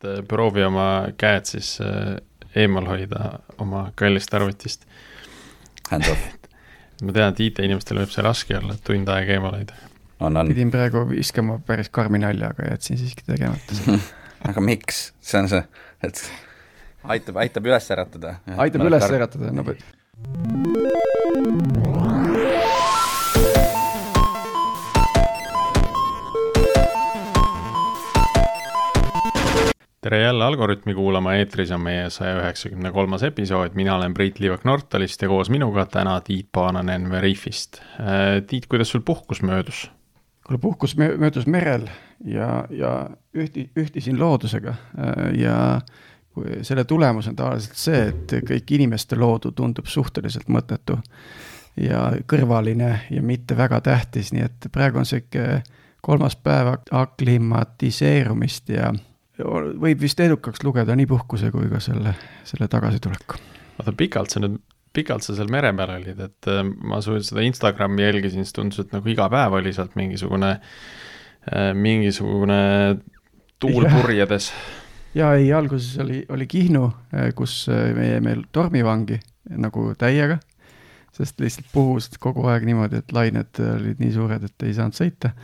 et äh, proovi oma käed siis äh, eemal hoida oma kallist arvutist. Ma tean, et IT-inimestel võib see raske olla, et tund aega eemal hoida. pidin praegu viskama päris karmi nalja, aga jätsin siiski tegemata aga miks, see on see, et aitab, aitab üles äratada. aitab üles äratada, no tere jälle Algorütmi kuulama, eetris on meie saja üheksakümne kolmas episood, mina olen Priit Liivak Nortalist ja koos minuga täna Tiit Paananen Veriffist. Äh, Tiit, kuidas sul puhkus möödus? kuule, puhkus möödus merel ja, ja ühti, ühtisin loodusega äh, ja selle tulemus on tavaliselt see, et kõik inimeste loodu tundub suhteliselt mõttetu ja kõrvaline ja mitte väga tähtis, nii et praegu on sihuke kolmas päev aklimatiseerumist ja võib vist edukaks lugeda nii puhkuse kui ka selle, selle tagasituleku. oota, pikalt sa nüüd, pikalt sa seal mere peal olid, et äh, ma su seda Instagrami jälgisin, siis tundus, et nagu iga päev oli sealt mingisugune, äh, mingisugune tuul purjedes. ja ei, alguses oli, oli Kihnu, äh, kus me jäime tormivangi nagu täiega, sest lihtsalt puhus kogu aeg niimoodi, et lained olid nii suured, et ei saanud sõita.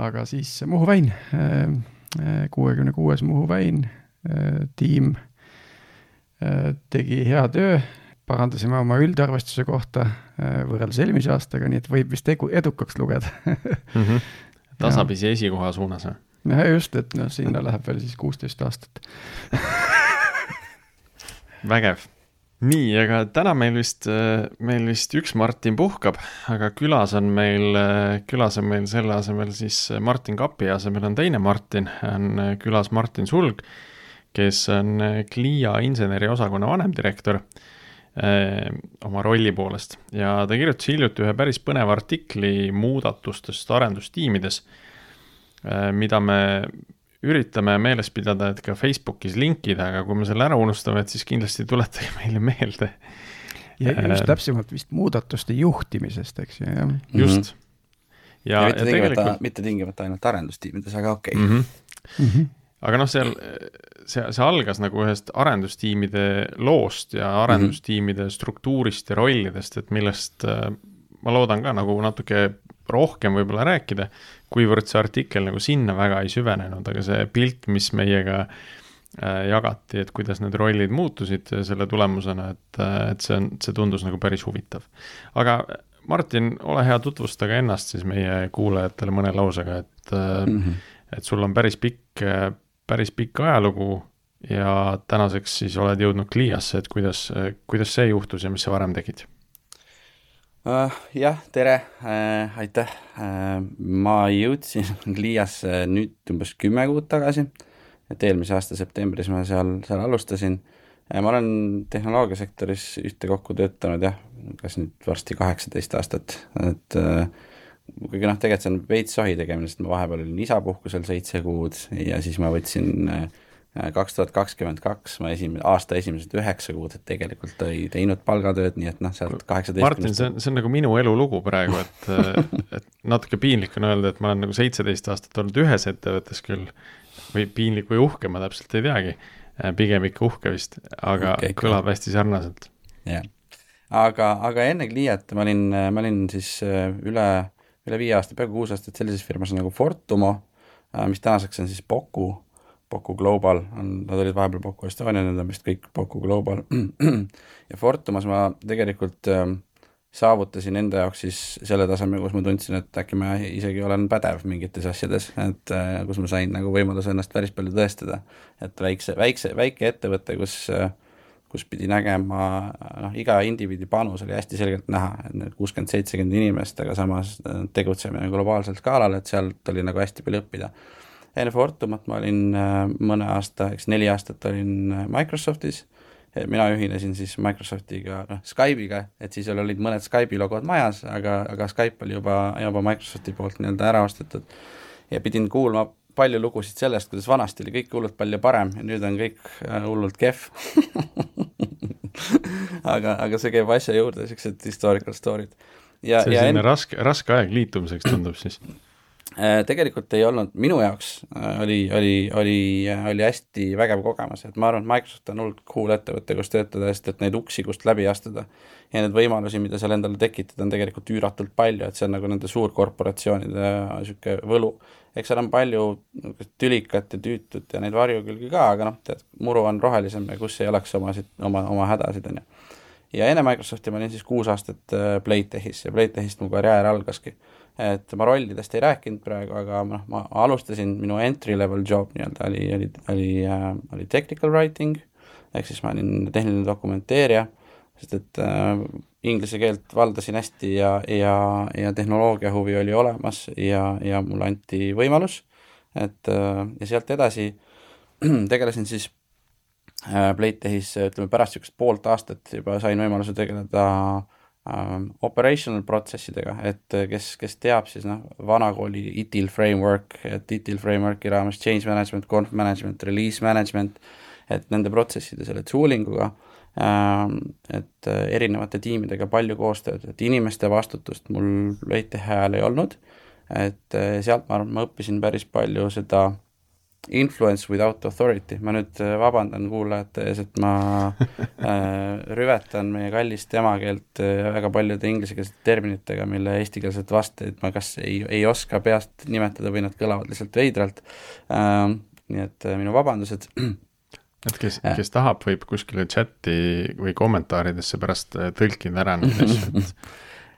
aga siis Muhu väin kuuekümne kuues Muhu väin, äh, tiim äh, tegi hea töö, parandasime oma üldarvestuse kohta äh, võrreldes eelmise aastaga, nii et võib vist edu, edukaks lugeda mm. -hmm. tasapisi esikoha suunas või? jah, just, et noh, sinna läheb veel siis kuusteist aastat vägev nii, aga täna meil vist, meil vist üks Martin puhkab, aga külas on meil, külas on meil selle asemel siis Martin Kapi asemel on teine Martin, on külas Martin Sulg, kes on Clia inseneriosakonna vanemdirektor eh, oma rolli poolest. Ja ta kirjutas hiljuti ühe päris põneva artikli muudatustest arendustiimides, eh, mida me üritame meeles pidada, et ka Facebookis linkida, aga kui me selle ära unustame, et siis kindlasti tuletage meile meelde. ja just äh, täpsemalt vist muudatuste juhtimisest, eks ju, jah. just. ja, ja, mitte, ja tegelikult. mitte tingimata ainult arendustiimides, aga okei okay. mm. -hmm. Mm -hmm. aga noh, seal, see, see algas nagu ühest arendustiimide loost ja arendustiimide mm -hmm. struktuurist ja rollidest, et millest äh, ma loodan ka nagu natuke rohkem võib-olla rääkida kuivõrd see artikkel nagu sinna väga ei süvenenud, aga see pilt, mis meiega äh, jagati, et kuidas need rollid muutusid selle tulemusena, et, äh, et see on, see tundus nagu päris huvitav. aga Martin, ole hea, tutvusta ka ennast siis meie kuulajatele mõne lausega, et mm, -hmm. et sul on päris pikk, päris pikk ajalugu ja tänaseks siis oled jõudnud Cliasse, et kuidas, kuidas see juhtus ja mis sa varem tegid? Jah, tere uh,, aitäh uh,. ma jõudsin Liiasse nüüd umbes kümme kuud tagasi, et eelmise aasta septembris ma seal, seal alustasin. ma olen tehnoloogiasektoris ühtekokku töötanud jah, kas nüüd varsti kaheksateist aastat, et kuigi noh, tegelikult see on veits sohi tegemine, sest ma vahepeal olin isapuhkusel seitse kuud ja siis ma võtsin uh, kaks tuhat kakskümmend kaks ma esimene, aasta esimesed üheksa kuud, et tegelikult ei teinud palgatööd, nii et noh, sealt kaheksateistkümnest Martin, see on, see on nagu minu elulugu praegu, et et natuke piinlik on öelda, et ma olen nagu seitseteist aastat olnud ühes ettevõttes küll, või piinlik või uhke, ma täpselt ei teagi, pigem ikka uhke vist, aga okay, kõlab hästi sarnaselt. jah. Yeah., aga, aga enne Gliat ma olin, ma olin siis äh, üle, üle viie aasta, peaaegu kuus aastat sellises firmas nagu Fortumo, äh, mis tänaseks on siis Boku Poku Global on, nad olid vahepeal Poku Estonia, nüüd on vist kõik Poku Global. ja Fortumas ma tegelikult äh, saavutasin enda jaoks siis selle taseme, kus ma tundsin, et äkki ma isegi olen pädev mingites asjades, et äh, kus ma sain nagu võimaluse ennast päris palju tõestada. et väikse, väikse, väike ettevõte, kus äh, kus pidi nägema, noh, iga indiviidi panus oli hästi selgelt näha, et need kuuskümmend, seitsekümmend inimest, aga samas äh, tegutseme globaalsel skaalal, et sealt oli nagu hästi palju õppida enne Fortumat ma olin äh, mõne aasta, eks neli aastat olin äh, Microsoftis, mina ühinesin siis Microsoftiga, noh, Skype'iga, et siis olid mõned Skype'i logod majas, aga, aga Skype oli juba, juba Microsofti poolt nii-öelda ära ostetud. Ja pidin kuulma palju lugusid sellest, kuidas vanasti oli kõik hullult palju parem ja nüüd on kõik äh, hullult kehv. Aga, aga see käib asja juurde, niisugused historical story'd. see on selline enne... raske, raske aeg liitumiseks tundub siis tegelikult ei olnud, minu jaoks äh, oli, oli, oli, äh, oli hästi vägev kogemus, et ma arvan, et Microsoft on hullult cool ettevõte, kus töötada, sest et neid uksi, kust läbi astuda ja neid võimalusi, mida seal endale tekitada, on tegelikult üüratult palju, et see on nagu nende suurkorporatsioonide niisugune võlu. eks seal on palju tülikat ja tüütut ja neid varjukülgi ka, aga noh, tead, muru on rohelisem ja kus ei oleks omasid, oma, oma hädasid, on ju. ja enne Microsofti ma olin siis kuus aastat Playtechis ja Playtechist mu karjäär algaski et ma rollidest ei rääkinud praegu, aga noh, ma alustasin, minu entry level job nii-öelda oli, oli, oli äh,, oli technical writing, ehk siis ma olin tehniline dokumenteerija, sest et äh, inglise keelt valdasin hästi ja, ja, ja tehnoloogia huvi oli olemas ja, ja mulle anti võimalus, et äh, ja sealt edasi tegelesin siis äh, Playtechis, ütleme pärast niisugust poolt aastat juba sain võimaluse tegeleda äh, operational protsessidega, et äh, kes, kes teab, siis noh, vanakooli ITIL framework, et ITIL framework'i raames change management, conf management, release management, et nende protsesside selle tooling uga ähm,, et äh, erinevate tiimidega palju koostööd, et inimeste vastutust mul leite ajal ei olnud, et äh, sealt ma arvan, ma õppisin päris palju seda Influence without authority, ma nüüd äh, vabandan kuulajate ees, et ma äh, rüvetan meie kallist emakeelt äh, väga paljude inglisekeelsete terminitega, mille eestikeelset vasteid ma kas ei, ei oska peast nimetada või nad kõlavad lihtsalt veidralt äh,. nii et minu vabandused. et kes, kes tahab, võib kuskile chati või kommentaaridesse pärast tõlkida ära neid asju, et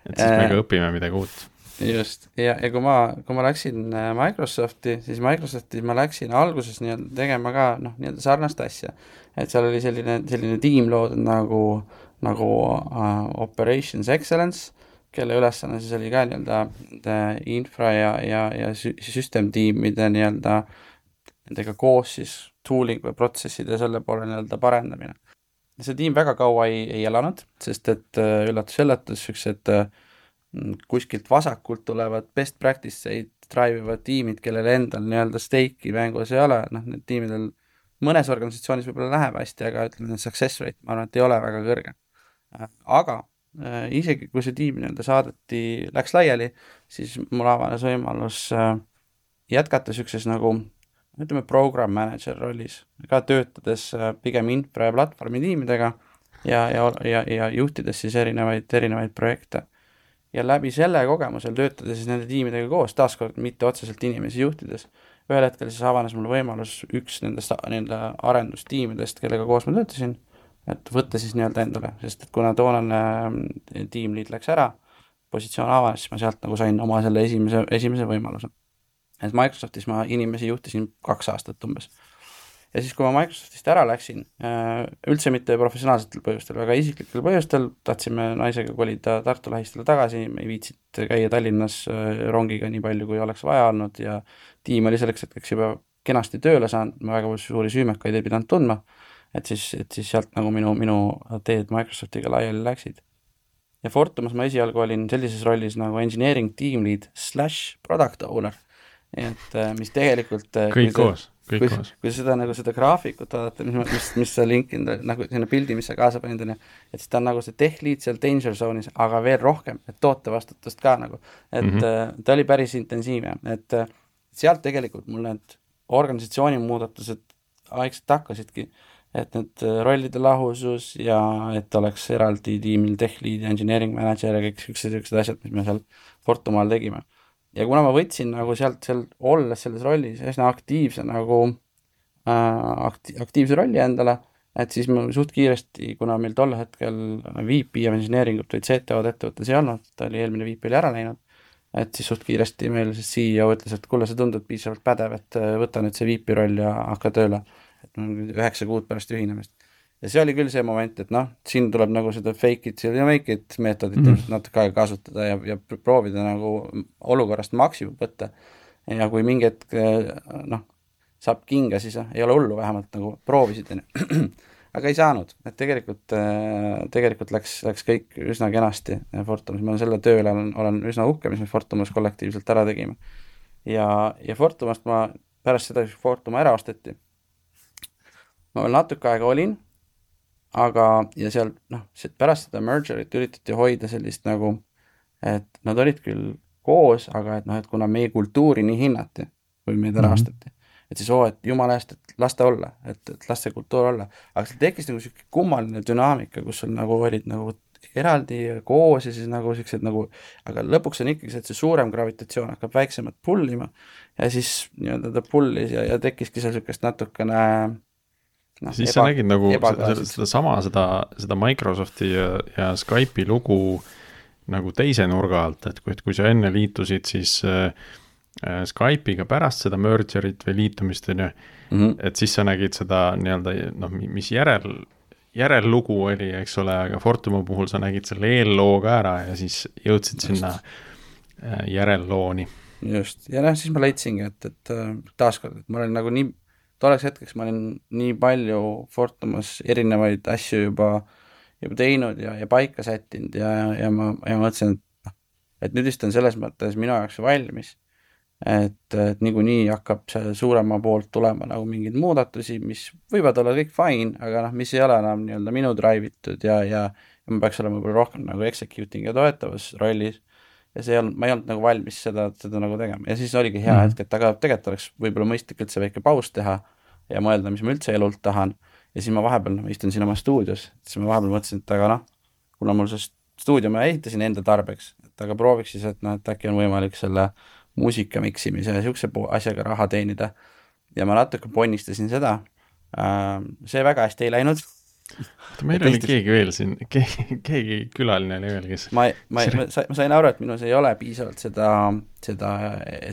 et siis me ka õpime midagi uut just, ja, ja kui ma, kui ma läksin äh, Microsofti, siis Microsofti ma läksin alguses nii-öelda tegema ka noh, nii-öelda sarnast asja. et seal oli selline, selline tiim loodud nagu, nagu uh, Operations Excellence, kelle ülesanne siis oli ka nii-öelda infra ja, ja, ja system tiimide nii-öelda nendega koos siis tooling või protsesside selle poole nii-öelda parendamine. see tiim väga kaua ei, ei elanud, sest et üllatus-üllatus, äh, niisugused uh, kuskilt vasakult tulevad best practice eid drive ivad tiimid, kellel endal nii-öelda stake'i mängus ei ole, noh, need tiimidel mõnes organisatsioonis võib-olla läheb hästi, aga ütleme, success rate, ma arvan, et ei ole väga kõrge. aga äh, isegi kui see tiim nii-öelda saadeti, läks laiali, siis mul avanes võimalus äh, jätkata niisuguses nagu ütleme, program manager rollis, ka töötades äh, pigem infra ja platvormi tiimidega ja, ja, ja, ja juhtides siis erinevaid, erinevaid projekte ja läbi selle kogemusel töötada siis nende tiimidega koos, taaskord mitte otseselt inimesi juhtides, ühel hetkel siis avanes mul võimalus üks nendest nii-öelda arendustiimidest, kellega koos ma töötasin, et võtta siis nii-öelda endale, sest et kuna toonane äh, tiimliit läks ära, positsioon avanes, siis ma sealt nagu sain oma selle esimese, esimese võimaluse. et Microsoftis ma inimesi juhtisin kaks aastat umbes ja siis, kui ma Microsoftist ära läksin, äh, üldse mitte professionaalsetel põhjustel, väga isiklikel põhjustel, tahtsime naisega kolida Tartu lähistele tagasi, me ei viitsinud käia Tallinnas äh, rongiga nii palju, kui oleks vaja olnud ja tiim oli selleks hetkeks juba kenasti tööle saanud, ma väga suuri süümekaid ei pidanud tundma, et siis, et siis sealt nagu minu, minu teed Microsoftiga laiali läksid. ja Fortumas ma esialgu olin sellises rollis nagu engineering team lead slash product owner, et äh, mis tegelikult kõik koos kui, kui seda nagu seda graafikut vaadata, mis, mis, mis sa linkinud, nagu selline pildi, mis sa kaasa panid, on ju, et siis ta on nagu see tech lead seal danger zone'is, aga veel rohkem, et tootevastutust ka nagu, et mm -hmm. ta oli päris intensiivne, et äh, sealt tegelikult mul need organisatsiooni muudatused vaikselt hakkasidki, et need äh, rollide lahusus ja et oleks eraldi tiimil tech lead ja engineering manager ja kõik siuksed, siuksed asjad, mis me seal Fortumaal tegime ja kuna ma võtsin nagu sealt seal olles selles rollis üsna aktiivse nagu äh, akti-, aktiivse rolli endale, et siis ma suht kiiresti, kuna meil tol hetkel VP of engineering'ut või CTO-d ettevõttes ei olnud, ta oli, eelmine VP oli ära läinud, et siis suht kiiresti meil siis CEO ütles, et kuule, sa tundud piisavalt pädev, et äh, võta nüüd see VP roll ja hakka tööle. et üheksa kuud pärast ühinemist ja see oli küll see moment, et noh, siin tuleb nagu seda fake it till you make it meetodit mm -hmm. natuke aega kasutada ja, ja proovida nagu olukorrast maksimum võtta. ja kui mingi hetk noh, saab kinga, siis ei ole hullu, vähemalt nagu proovisid, on ju. aga ei saanud, et tegelikult, tegelikult läks, läks kõik üsna kenasti Fortumis, ma selle töö üle olen, olen üsna uhke, mis me Fortumis kollektiivselt ära tegime. ja, ja Fortumast ma, pärast seda, kui Fortuma ära osteti, ma veel natuke aega olin aga, ja seal noh, pärast seda merger'it üritati hoida sellist nagu, et nad olid küll koos, aga et noh, et kuna meie kultuuri nii hinnati või meid ära osteti mm, -hmm. et siis oo, et jumala eest, et las ta olla, et, et las see kultuur olla. aga seal tekkis nagu niisugune kummaline dünaamika, kus sul nagu olid nagu eraldi ja koos ja siis nagu siuksed nagu, aga lõpuks on ikkagi see, et see suurem gravitatsioon hakkab väiksemat pull ima ja siis nii-öelda ta pull'is ja, ja tekkiski seal niisugust natukene no, siis eba, sa nägid nagu sedasama, seda, seda Microsofti ja, ja Skype'i lugu nagu teise nurga alt, et kui, et kui sa enne liitusid, siis äh, äh Skype'iga pärast seda merger'it või liitumist, on ju, mhm. et siis sa nägid seda nii-öelda noh, mis järel, järellugu oli, eks ole, aga Fortumi puhul sa nägid selle eelloo ka ära ja siis jõudsid just. sinna äh, järellooni. just, ja noh, siis ma leidsingi, et, et äh, taaskord, et ma olin nagu nii tolleks hetkeks ma olin nii palju Fortumas erinevaid asju juba, juba teinud ja, ja paika sättinud ja, ja ma, ja ma mõtlesin, et noh, et nüüd vist on selles mõttes minu jaoks valmis. et, et niikuinii hakkab see suurema poolt tulema nagu mingeid muudatusi, mis võivad olla kõik fine, aga noh, mis ei ole enam nii-öelda minu drive itud ja, ja, ja ma peaks olema võib-olla rohkem nagu executing ja toetavas rollis ja see ei olnud, ma ei olnud nagu valmis seda, seda nagu tegema ja siis oligi hea mm -hmm. hetk, et aga tegelikult oleks võib-olla mõistlik üldse väike paus teha ja mõelda, mis ma üldse elult tahan. ja siis ma vahepeal no, istun siin oma stuudios, siis ma vahepeal mõtlesin, et aga noh, kuna mul see stuudio ma ehitasin enda tarbeks, et aga prooviks siis, et noh, et äkki on võimalik selle muusika miksimise ja niisuguse asjaga raha teenida. ja ma natuke ponnistasin seda, see väga hästi ei läinud oota, meil oli keegi veel siin, keegi, keegi külaline oli veel, kes ma, ma, ma, ma sain aru, et minus ei ole piisavalt seda, seda,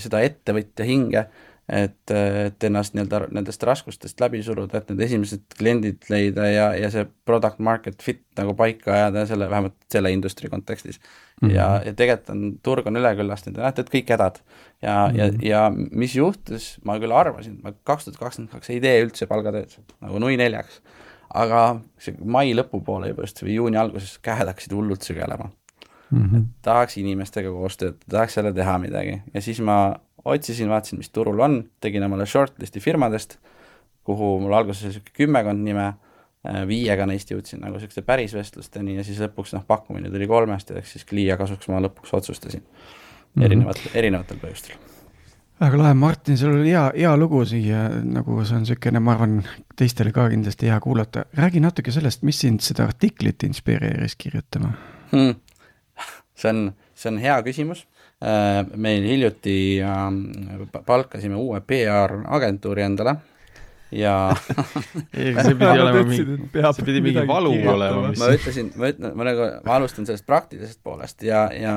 seda ettevõtja hinge, et, et ennast nii-öelda nendest raskustest läbi suruda, et need esimesed kliendid leida ja, ja see product market fit nagu paika ajada ja selle, vähemalt selle industry kontekstis mm. -hmm. ja, ja tegelikult on, turg on üleküllastunud ja näete, et kõik hädad. ja mm, -hmm. ja, ja mis juhtus, ma küll arvasin, ma kaks tuhat kakskümmend kaks ei tee üldse palgatööd, nagu nui neljaks aga see mai lõpupoole juba just või juuni alguses käed hakkasid hullult sügelema mm. -hmm. tahaks inimestega koos töötada, tahaks jälle teha midagi ja siis ma otsisin, vaatasin, mis turul on, tegin omale shortlist'i firmadest, kuhu mul alguses oli niisugune kümmekond nime, äh, viiega neist jõudsin nagu niisuguste päris vestlusteni ja siis lõpuks noh, pakkumine tuli kolmest ja eks siis Clia kasuks ma lõpuks otsustasin mm -hmm. erinevatel, erinevatel põhjustel väga lahe, Martin, sul oli hea, hea lugu siia, nagu see on niisugune, ma arvan, teistele ka kindlasti hea kuulata. räägi natuke sellest, mis sind seda artiklit inspireeris kirjutama hmm.? see on, see on hea küsimus. Äh, meil hiljuti ähm, palkasime uue PR-agentuuri endale ja see pidi olema mingi, see pidi mingi valu olema, ma ütlesin, ma ütlen, ma nagu, alustan sellest praktilisest poolest ja, ja,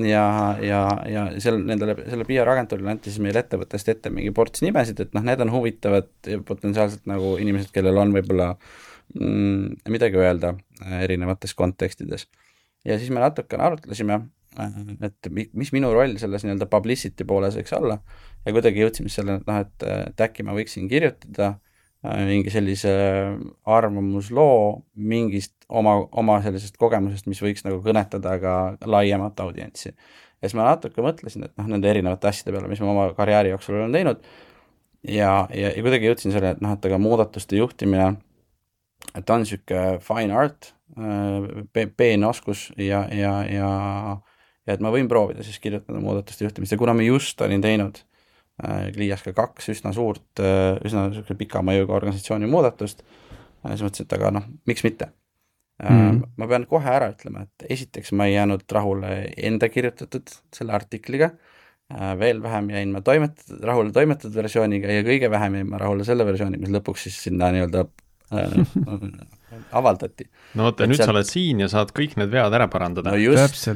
ja, ja, ja seal nendele, selle PR-agentuurile anti siis meile ettevõttest ette mingi ports nimesid, et noh, need on huvitavad ja potentsiaalselt nagu inimesed, kellel on võib-olla mm, midagi öelda erinevates kontekstides. ja siis me natukene arutlesime et mis minu roll selles nii-öelda publicity pooles võiks olla ja kuidagi jõudsime selleni, et noh, et, et äkki ma võiksin kirjutada äh, mingi sellise arvamusloo mingist oma, oma sellisest kogemusest, mis võiks nagu kõnetada ka laiemat audientsi. ja siis ma natuke mõtlesin, et noh, nende erinevate asjade peale, mis ma oma karjääri jooksul olen teinud ja, ja, ja kuidagi jõudsin selle, et noh, et aga muudatuste juhtimine, et on niisugune fine art, äh, peenoskus ja, ja, ja ja et ma võin proovida siis kirjutada muudatuste juhtimist ja kuna ma just olin teinud äh, ka kaks üsna suurt, äh, üsna niisuguse pika mõjuga organisatsiooni muudatust, äh, siis mõtlesin, et aga noh, miks mitte mm. -hmm. ma pean kohe ära ütlema, et esiteks ma ei jäänud rahule enda kirjutatud selle artikliga, veel vähem jäin ma toimetatud, rahule toimetatud versiooniga ja kõige vähem jäin ma rahule selle versiooniga, mis lõpuks siis sinna nii-öelda avaldati. no vot, nüüd sealt... sa oled siin ja saad kõik need vead ära parandada. no just,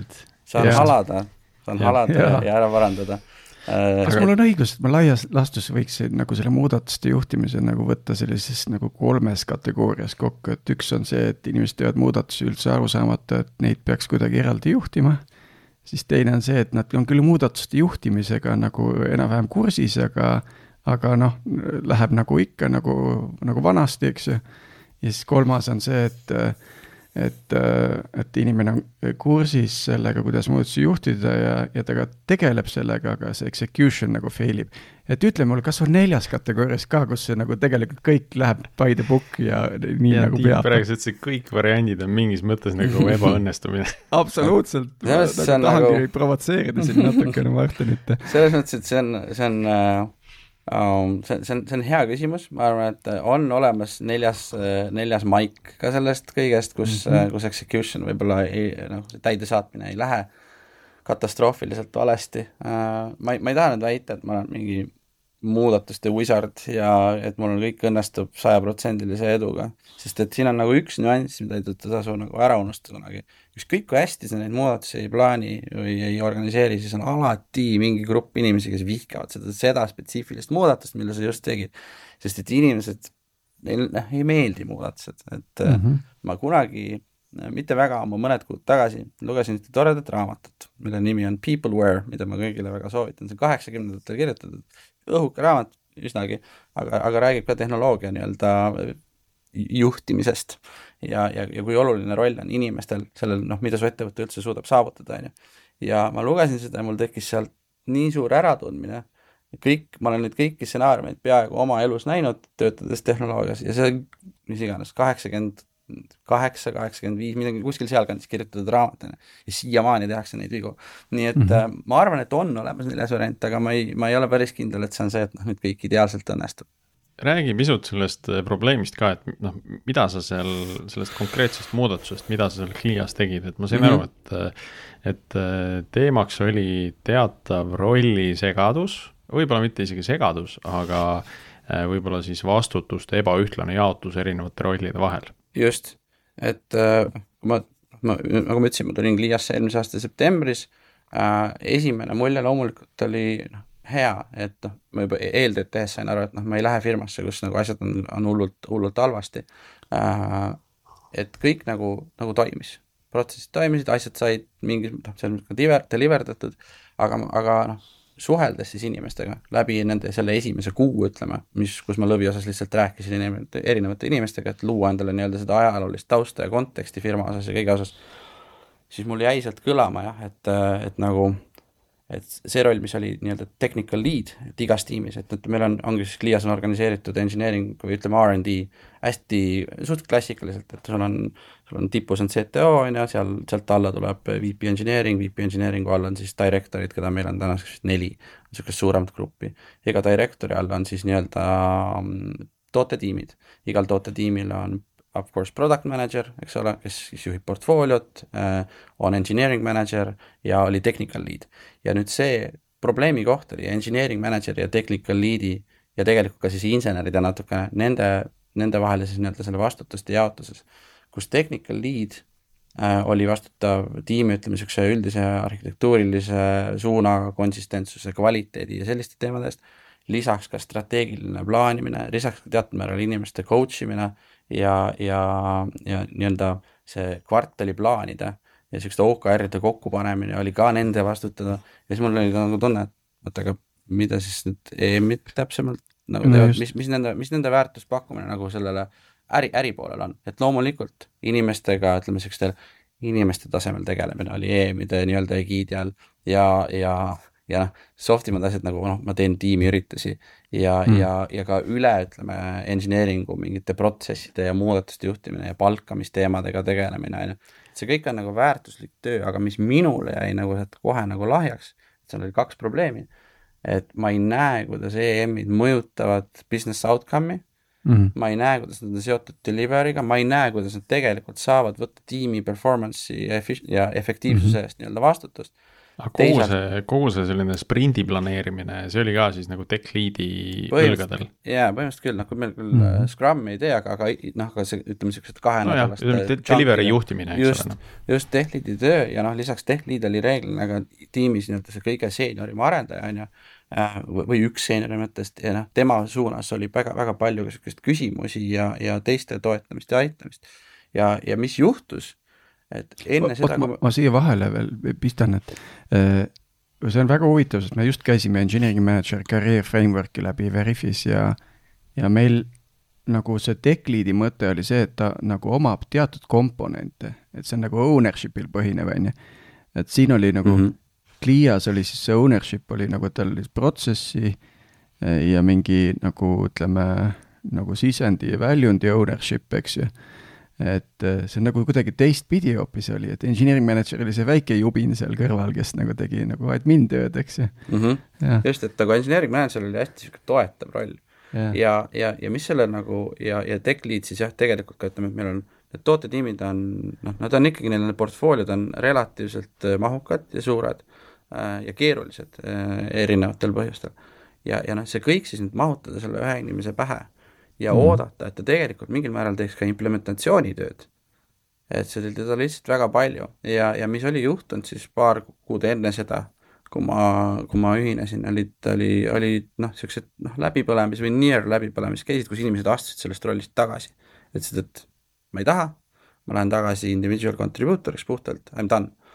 saan ja. halada, saan ja. halada ja. ja ära parandada Äh, kas mul on õigus, et ma laias laastus võiks nagu selle muudatuste juhtimise nagu võtta sellises nagu kolmes kategoorias kokku, et üks on see, et inimesed teevad muudatusi üldse aru saamata, et neid peaks kuidagi eraldi juhtima. siis teine on see, et nad on küll muudatuste juhtimisega nagu enam-vähem kursis, aga, aga noh, läheb nagu ikka nagu, nagu vanasti, eks ju. ja siis kolmas on see, et et, et inimene on kursis sellega, kuidas muudatusi juhtida ja, ja ta ka tegeleb sellega, aga see execution nagu fail ib. et ütle mulle, kas on neljas kategoorias ka, kus see nagu tegelikult kõik läheb by the book ja nii ja nagu peab? praegu sa ütlesid, kõik variandid on mingis mõttes nagu ebaõnnestumine absoluutselt ma nagu tahangi nagu... provotseerida siin natukene Martinit. selles mõttes, et see on, see on äh see, see on, see on hea küsimus, ma arvan, et on olemas neljas, neljas maik ka sellest kõigest, kus mm, -hmm. kus execution võib-olla ei, noh, täidesaatmine ei lähe katastroofiliselt valesti. Ma ei, ma ei taha nüüd väita, et ma olen mingi muudatuste wizard ja et mul kõik õnnestub sajaprotsendilise eduga. sest et siin on nagu üks nüanss, mida ei tasu nagu ära unustada kunagi. ükskõik kui hästi sa neid muudatusi ei plaani või ei organiseeri, siis on alati mingi grupp inimesi, kes vihkavad seda, seda spetsiifilist muudatust, mille sa just tegid. sest et inimesed, neil noh, ei meeldi muudatused, et mm -hmm. ma kunagi mitte väga ammu, mõned kuud tagasi lugesin ühte toredat raamatut, mille nimi on Peopleware, mida ma kõigile väga soovitan, see on kaheksakümnendatel kirjutatud õhuke raamat üsnagi, aga, aga räägib ka tehnoloogia nii-öelda juhtimisest ja, ja, ja kui oluline roll on inimestel sellel, noh, mida su ettevõte üldse suudab saavutada, on ju. ja ma lugesin seda ja mul tekkis sealt nii suur äratundmine, kõik, ma olen neid kõiki stsenaariumeid peaaegu oma elus näinud, töötades tehnoloogias ja see, mis iganes, kaheksakümmend kaheksa, kaheksakümmend viis, midagi kuskil sealkandis kirjutatud raamat, on ju. ja siiamaani tehakse neid vigu. nii et mm -hmm. ma arvan, et on olemas neljas variant, aga ma ei, ma ei ole päris kindel, et see on see, et noh, nüüd kõik ideaalselt õnnestub. räägi pisut sellest äh, probleemist ka, et noh, mida sa seal, sellest konkreetsest muudatusest, mida sa seal Clias tegid, et ma sain mm -hmm. aru, et äh, et teemaks oli teatav rollisegadus, võib-olla mitte isegi segadus, aga võib-olla siis vastutuste ebaühtlane jaotus erinevate rollide vahel just, et äh, ma, ma, nagu ma ütlesin, ma tulin Gliasse eelmise aasta septembris äh,, esimene mulje loomulikult oli noh, hea, et noh, ma juba eeltööd tehes sain aru, et noh, ma ei lähe firmasse, kus nagu asjad on, on hullult, hullult halvasti äh,. et kõik nagu, nagu toimis, protsessid toimisid, asjad said mingis, noh, seal ka deliver, deliver datud, aga, aga noh, suheldes siis inimestega läbi nende, selle esimese kuu, ütleme, mis, kus ma lõviosas lihtsalt rääkisin erinevate, erinevate inimestega, et luua endale nii-öelda seda ajaloolist tausta ja konteksti firma osas ja kõige osas, siis mul jäi sealt kõlama jah, et, et nagu et see roll, mis oli nii-öelda technical lead, et igas tiimis, et, et meil on, ongi siis Clias on organiseeritud engineering või ütleme, RD hästi suht klassikaliselt, et sul on, sul on tipus on CTO, on ju, seal, sealt alla tuleb VP engineering, VP engineering'u all on siis director'id, keda meil on tänaseks neli, niisugust suuremat gruppi. iga director'i all on siis nii-öelda mm, tootetiimid, igal tootetiimil on of course product manager, eks ole, kes siis juhib portfooliot äh,, on engineering manager ja oli technical lead. ja nüüd see probleemi koht oli engineering manager'i ja technical lead'i ja tegelikult ka siis inseneride natukene, nende, nende vahelises nii-öelda selle vastutuste jaotuses, kus technical lead äh, oli vastutav tiimi, ütleme niisuguse üldise arhitektuurilise suuna, konsistentsuse, kvaliteedi ja selliste teemade eest, lisaks ka strateegiline plaanimine, lisaks teatud määral inimeste coach imine ja, ja, ja nii-öelda see kvartaliplaanide ja niisuguste OKR-ide kokkupanemine oli ka nende vastutada. Ja siis mul oli ka nagu tunne, et oota, aga mida siis need EM-id täpsemalt nagu teevad? no, mis, mis nende, mis nende väärtuspakkumine nagu sellele äri, äripoolel on, et loomulikult inimestega, ütleme niisugustel inimeste tasemel tegelemine oli EM-ide nii-öelda egiidi all ja, ja ja noh, soft imad asjad nagu noh, ma teen tiimiüritusi ja mm., ja, ja ka üle, ütleme, engineering'u mingite protsesside ja muudatuste juhtimine ja palkamisteemadega tegelemine, on ju. see kõik on nagu väärtuslik töö, aga mis minule jäi nagu sealt kohe nagu lahjaks, seal oli kaks probleemi. et ma ei näe, kuidas EM-id mõjutavad business outcome'i mm, -hmm. ma ei näe, kuidas nad on seotud delivery'ga, ma ei näe, kuidas nad tegelikult saavad võtta tiimi performance'i ja, efektiivsuse mm -hmm. eest nii-öelda vastutust aga kogu see, kogu see selline sprindi planeerimine, see oli ka siis nagu tech lead'i õlgadel? jaa, põhimõtteliselt küll, noh, kui meil küll mm -hmm. Scrum'i ei tee, aga, aga noh, aga see, ütleme niisugused kahenädalast no jah, delivery juhtimine, eks ole. Noh. just, tech lead'i töö ja noh, lisaks tech lead oli reeglina ka tiimis nii-öelda see kõige seeniorim arendaja, on ju, äh, või üks seeniorimatest ja noh, tema suunas oli väga, väga palju niisugust küsimusi ja, ja teiste toetamist ja aitamist. ja, ja mis juhtus et enne Oot, seda, ma, ma siia vahele veel pistan, et äh, see on väga huvitav, sest me just käisime engineering manager career framework'i läbi Veriffis ja, ja meil nagu see tech lead'i mõte oli see, et ta nagu omab teatud komponente, et see on nagu ownership'il põhinev, on ju. et siin oli nagu mm, -hmm. Clias oli siis see ownership oli nagu, tal oli protsessi eh, ja mingi nagu ütleme, nagu sisendi ja väljundi ownership, eks ju et äh, see nagu kuidagi teistpidi hoopis oli, et engineering manager oli see väike jubin seal kõrval, kes nagu tegi nagu admin tööd, eks ju mm. -hmm. just, et nagu engineering manager oli hästi niisugune toetav roll. ja, ja, ja, ja mis selle nagu ja, ja tech lead siis jah, tegelikult ka ütleme, et meil on need tootetiimid on noh, nad on ikkagi, neil need portfooliod on relatiivselt äh, mahukad ja suured äh, ja keerulised erinevatel põhjustel. ja, ja noh, see kõik siis nüüd mahutada selle ühe inimese pähe ja mm. oodata, et ta tegelikult mingil määral teeks ka implementatsioonitööd. et see, teda oli lihtsalt väga palju ja, ja mis oli juhtunud siis paar kuud enne seda, kui ma, kui ma ühinesin, olid, oli, olid noh, niisugused noh, läbipõlemis või near läbipõlemis case'id, kus inimesed astusid sellest rollist tagasi. ütlesid, et ma ei taha, ma lähen tagasi individual contributor'iks puhtalt, I m done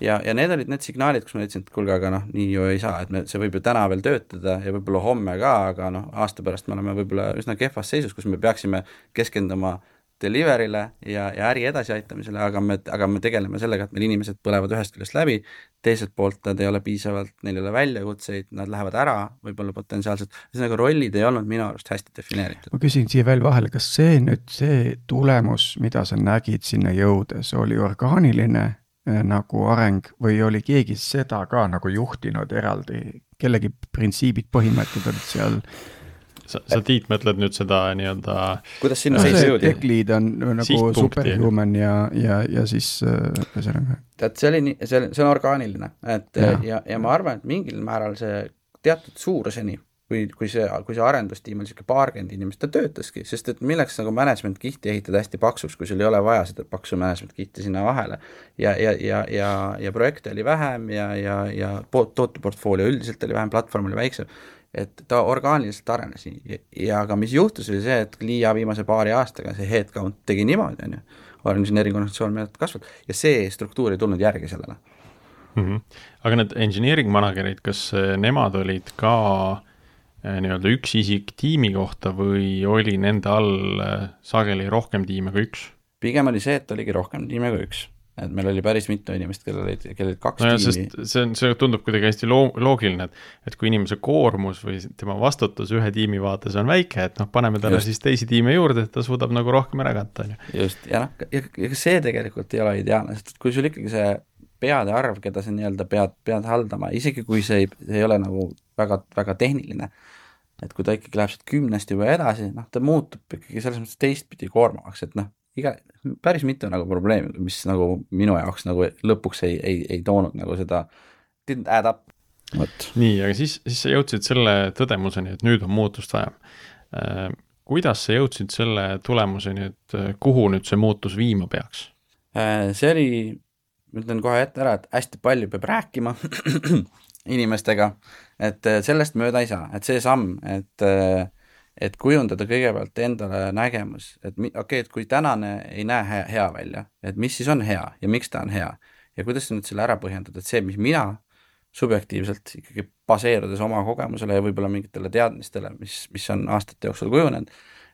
ja, ja need olid need signaalid, kus ma ütlesin, et kuulge, aga noh, nii ju ei saa, et me, see võib ju täna veel töötada ja võib-olla homme ka, aga noh, aasta pärast me oleme võib-olla üsna kehvas seisus, kus me peaksime keskenduma delivery'le ja, ja äri edasiaitamisele, aga me, aga me tegeleme sellega, et meil inimesed põlevad ühest küljest läbi, teiselt poolt nad ei ole piisavalt, neil ei ole väljakutseid, nad lähevad ära võib-olla potentsiaalselt, ühesõnaga rollid ei olnud minu arust hästi defineeritud. ma küsin siia veel vahele, kas see nüüd, see tulemus, mida sa nägid sinna jõudes, oli orgaaniline nagu areng või oli keegi seda ka nagu juhtinud eraldi, kellegi printsiibid, põhimõtted olid seal? sa, sa Tiit mõtled nüüd seda nii-öelda kuidas sinna no, seisma jõudi? Tech lead on nagu superhuman ja, ja, ja siis äh, ühesõnaga. tead, see oli nii, see, see on orgaaniline, et ja, ja, ja ma arvan, et mingil määral see teatud suuruseni kui, kui see, kui see arendustiim oli niisugune paarkümmend inimest, ta töötaski, sest et milleks nagu management kihti ehitada hästi paksuks, kui sul ei ole vaja seda paksu management kihti sinna vahele. ja, ja, ja, ja, ja projekte oli vähem ja, ja, ja tooteportfoolio üldiselt oli vähem, platvorm oli väiksem, et ta orgaaniliselt arenes ja, ja aga mis juhtus, oli see, et Liia viimase paari aastaga see headcount tegi niimoodi, on ju, inseneering organisatsioon meeletult kasvab ja see struktuur ei tulnud järgi sellele mm. -hmm. aga need engineering manager'id, kas nemad olid ka nii-öelda üks isik tiimi kohta või oli nende all äh, sageli rohkem tiime kui üks? pigem oli see, et oligi rohkem tiime kui üks. et meil oli päris mitu inimest, kellel olid, kellel olid kaks no ja, tiimi. see on, see tundub kuidagi hästi loo-, loogiline, et, et kui inimese koormus või tema vastutus ühe tiimi vaates on väike, et noh, paneme talle just. siis teisi tiime juurde, et ta suudab nagu rohkem ära katta, on ju. just, ja noh, ega see tegelikult ei ole ideaalne, sest et kui sul ikkagi see peade arv, keda sa nii-öelda pead, pead haldama, isegi kui see ei, see ei ole nagu väga, väga tehniline, et kui ta ikkagi läheb sealt kümnest juba edasi, noh, ta muutub ikkagi selles mõttes teistpidi koormavaks, et noh, iga, päris mitu nagu probleemi, mis nagu minu jaoks nagu lõpuks ei, ei, ei toonud nagu seda, didn't add up. vot. nii, aga siis, siis sa jõudsid selle tõdemuseni, et nüüd on muutust vaja. Äh, kuidas sa jõudsid selle tulemuseni, et äh, kuhu nüüd see muutus viima peaks? Äh, see oli, ma ütlen kohe ette ära, et hästi palju peab rääkima inimestega, et äh, sellest mööda ei saa, et see samm, et äh, et kujundada kõigepealt endale nägemus, et okei okay,, et kui tänane ei näe hea, hea välja, et mis siis on hea ja miks ta on hea. Ja kuidas nüüd selle ära põhjendad, et see, mis mina subjektiivselt ikkagi baseerudes oma kogemusele ja võib-olla mingitele teadmistele, mis, mis on aastate jooksul kujunenud,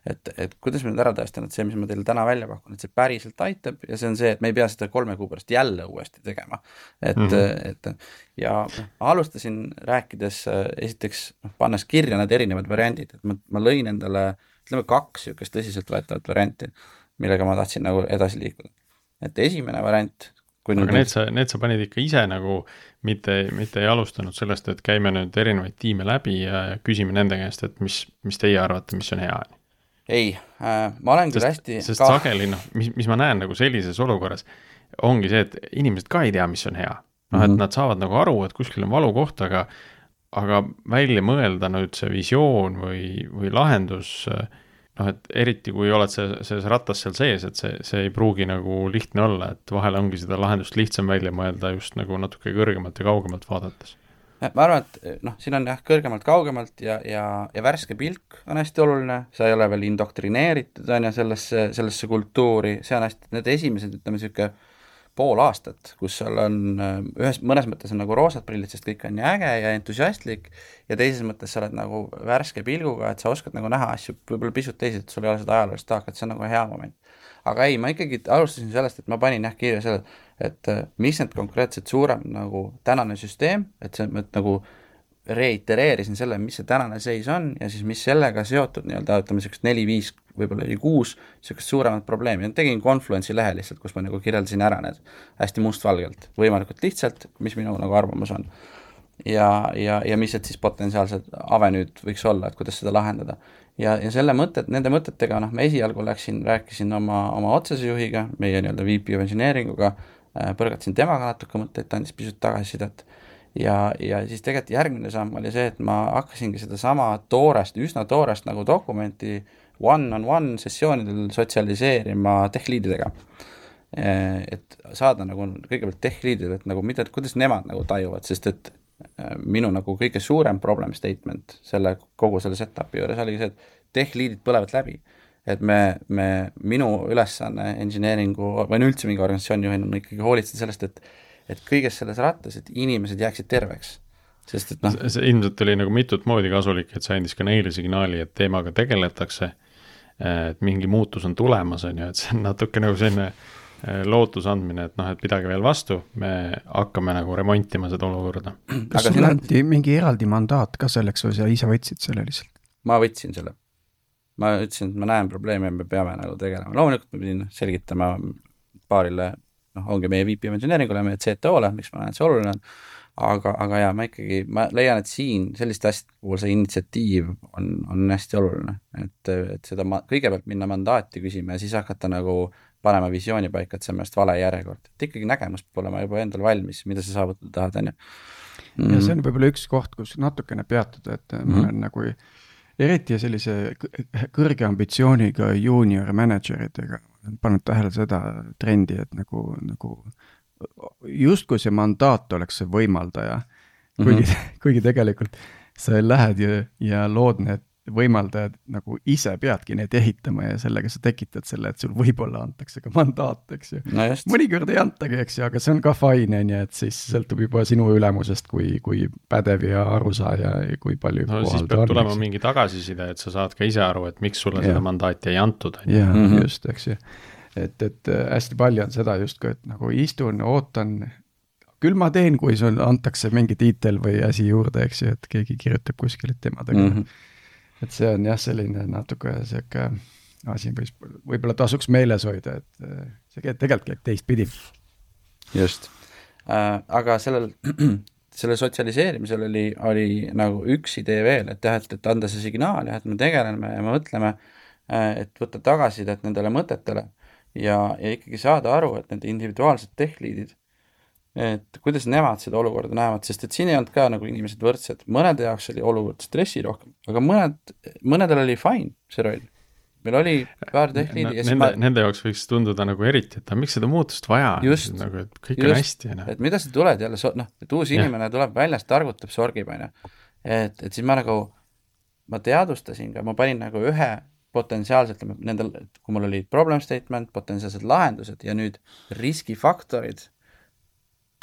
et, et kuidas me nüüd ära tõestame, et see, mis ma teile täna välja pakun, et see päriselt aitab ja see on see, et me ei pea seda kolme kuu pärast jälle uuesti tegema. et mm, -hmm. et ja alustasin rääkides esiteks noh, pannes kirja need erinevad variandid, et ma, ma lõin endale ütleme kaks niisugust tõsiseltvõetavat varianti, millega ma tahtsin nagu edasi liikuda. et esimene variant kui aga need sa, need sa panid ikka ise nagu, mitte, mitte ei alustanud sellest, et käime nüüd erinevaid tiime läbi ja küsime nende käest, et mis, mis teie arvate, mis on hea ei äh,, ma olen küll hästi sest ka... sageli noh, mis, mis ma näen nagu sellises olukorras, ongi see, et inimesed ka ei tea, mis on hea. noh, et mm -hmm. nad saavad nagu aru, et kuskil on valukoht, aga aga välja mõelda nüüd see visioon või, või lahendus, noh, et eriti kui oled see, selles rattas seal sees, et see, see ei pruugi nagu lihtne olla, et vahel ongi seda lahendust lihtsam välja mõelda just nagu natuke kõrgemalt ja kaugemalt vaadates ma arvan, et noh, siin on jah, kõrgemalt-kaugemalt ja, ja, ja värske pilk on hästi oluline, sa ei ole veel indoktrineeritud, on ju, sellesse, sellesse kultuuri, see on hästi, need esimesed, ütleme niisugune pool aastat, kus sul on äh, ühes, mõnes mõttes on nagu roosad prillid, sest kõik on nii äge ja entusiastlik, ja teises mõttes sa oled nagu värske pilguga, et sa oskad nagu näha asju võib-olla pisut teisiti, sul ei ole seda ajaloolist taakat, see on nagu hea moment. Aga ei, ma ikkagi alustasin sellest, et ma panin jah kirja selle, et äh, mis need konkreetsed suurem nagu tänane süsteem, et see, et nagu reitereerisin selle, mis see tänane seis on ja siis mis sellega seotud nii-öelda ütleme, niisugust neli-viis, võib-olla oli kuus niisugust suuremat probleemi, tegin Confluence'i lehe lihtsalt, kus ma nagu kirjeldasin ära need hästi mustvalgelt, võimalikult lihtsalt, mis minu nagu arvamus on. ja, ja, ja mis need siis potentsiaalsed avenüüd võiks olla, et kuidas seda lahendada. Ja, ja selle mõtet, nende mõtetega noh, ma esialgu läksin, rääkisin oma, oma otsese juhiga, meie nii-öelda VP of engineering uga, äh, põrgatasin temaga natuke mõtteid, ta andis pisut tagasisidet ja, ja siis tegelikult järgmine samm oli see, et ma hakkasingi sedasama toorest, üsna toorest nagu dokumenti one-on-one sessioonidel sotsialiseerima tech leadidega. Et saada nagu kõigepealt tech leadidelt nagu mida, kuidas nemad nagu tajuvad, sest et äh, minu nagu kõige suurem problem statement selle, kogu selle setup'i juures oligi see, et tech lead'id põlevad läbi. et me, me, minu ülesanne engineering'u või no üldse mingi organisatsiooni juhina on ikkagi hoolitseda sellest, et et kõiges selles rattas, et inimesed jääksid terveks. sest et noh. see ilmselt oli nagu mitut moodi kasulik, et see andis ka neile signaali, et teemaga tegeletakse, et mingi muutus on tulemas, on ju, et see on natuke nagu selline lootuse andmine, et noh, et pidage veel vastu, me hakkame nagu remontima seda olukorda. kas sulle anti mingi eraldi mandaat ka selleks või sa ise võtsid selle lihtsalt? ma võtsin selle. ma ütlesin, et ma näen probleemi ja me peame nagu tegelema, loomulikult ma pidin selgitama paarile noh, ongi meie VP engineering'ule, meie CTO-le, miks ma näen, et see oluline on, aga, aga jaa, ma ikkagi, ma leian, et siin selliste asjade puhul see initsiatiiv on, on hästi oluline, et, et seda ma-, kõigepealt minna mandaati küsima ja siis hakata nagu panema visiooni paika, et see on minu arust vale järjekord, et ikkagi nägemus peab olema juba endal valmis, mida sa saavutada tahad, on ju. ja see on võib-olla üks koht, kus natukene peatuda, et mm -hmm. ma olen nagu eriti sellise kõrge ambitsiooniga juunior mänedžeritega pannud tähele seda trendi, et nagu, nagu justkui see mandaat oleks see võimaldaja, kuigi mm, -hmm. kuigi tegelikult sa lähed ja, ja lood need võimaldajad nagu ise peadki neid ehitama ja sellega sa tekitad selle, et sul võib-olla antakse ka mandaat, eks ju no. mõnikord ei antagi, eks ju, aga see on ka fine, on ju, et siis sõltub juba sinu ülemusest, kui, kui pädev ja arusaaja ja kui palju no siis peab tulema mingi tagasiside, et sa saad ka ise aru, et miks sulle ja. seda mandaati ei antud. jah -hmm., just, eks ju. et, et äh, hästi palju on seda justkui, et nagu istun, ootan, küll ma teen, kui sul antakse mingi tiitel või asi juurde, eks ju, et keegi kirjutab kuskil, et tema tegeleb mm. -hmm et see on jah, selline natuke sihuke asi, mis võib-olla tasuks meeles hoida, et äh, see tegelikult käib teistpidi. just äh,, aga sellel, selle sotsialiseerimisel oli, oli nagu üks idee veel, et jah, et, et anda see signaal jah, et me tegeleme ja me mõtleme äh,, et võtta tagasisidet nendele mõtetele ja, ja ikkagi saada aru, et need individuaalsed tech-liidid et kuidas nemad seda olukorda näevad, sest et siin ei olnud ka nagu inimesed võrdsed, mõnede jaoks oli olukord stressirohkem, aga mõned, mõnedel oli fine see roll. meil oli paar tehniidi no, nende ma..., nende jaoks võiks tunduda nagu eriti, et miks seda muutust vaja on, nagu et kõik just, on hästi, on ju. et mida sa tuled jälle, noh, et uus inimene ja. tuleb väljast, targutab, sorgib, on ju. et, et siis ma nagu, ma teadvustasin ka, ma panin nagu ühe potentsiaalselt, nendel, kui mul olid problem statement, potentsiaalsed lahendused ja nüüd riskifaktorid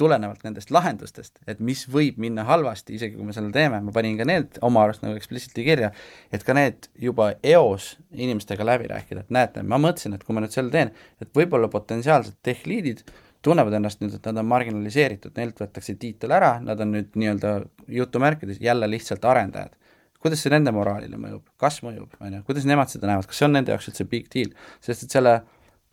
tulenevalt nendest lahendustest, et mis võib minna halvasti, isegi kui me selle teeme, ma panin ka need oma arust nagu explicitly kirja, et ka need juba eos inimestega läbi rääkida, et näete, ma mõtlesin, et kui ma nüüd selle teen, et võib-olla potentsiaalsed tech lead'id tunnevad ennast nüüd, et nad on marginaliseeritud, neilt võetakse tiitel ära, nad on nüüd nii-öelda jutumärkides jälle lihtsalt arendajad. kuidas see nende moraalile mõjub, kas mõjub, on ju, kuidas nemad seda näevad, kas see on nende jaoks üldse big deal, sest et selle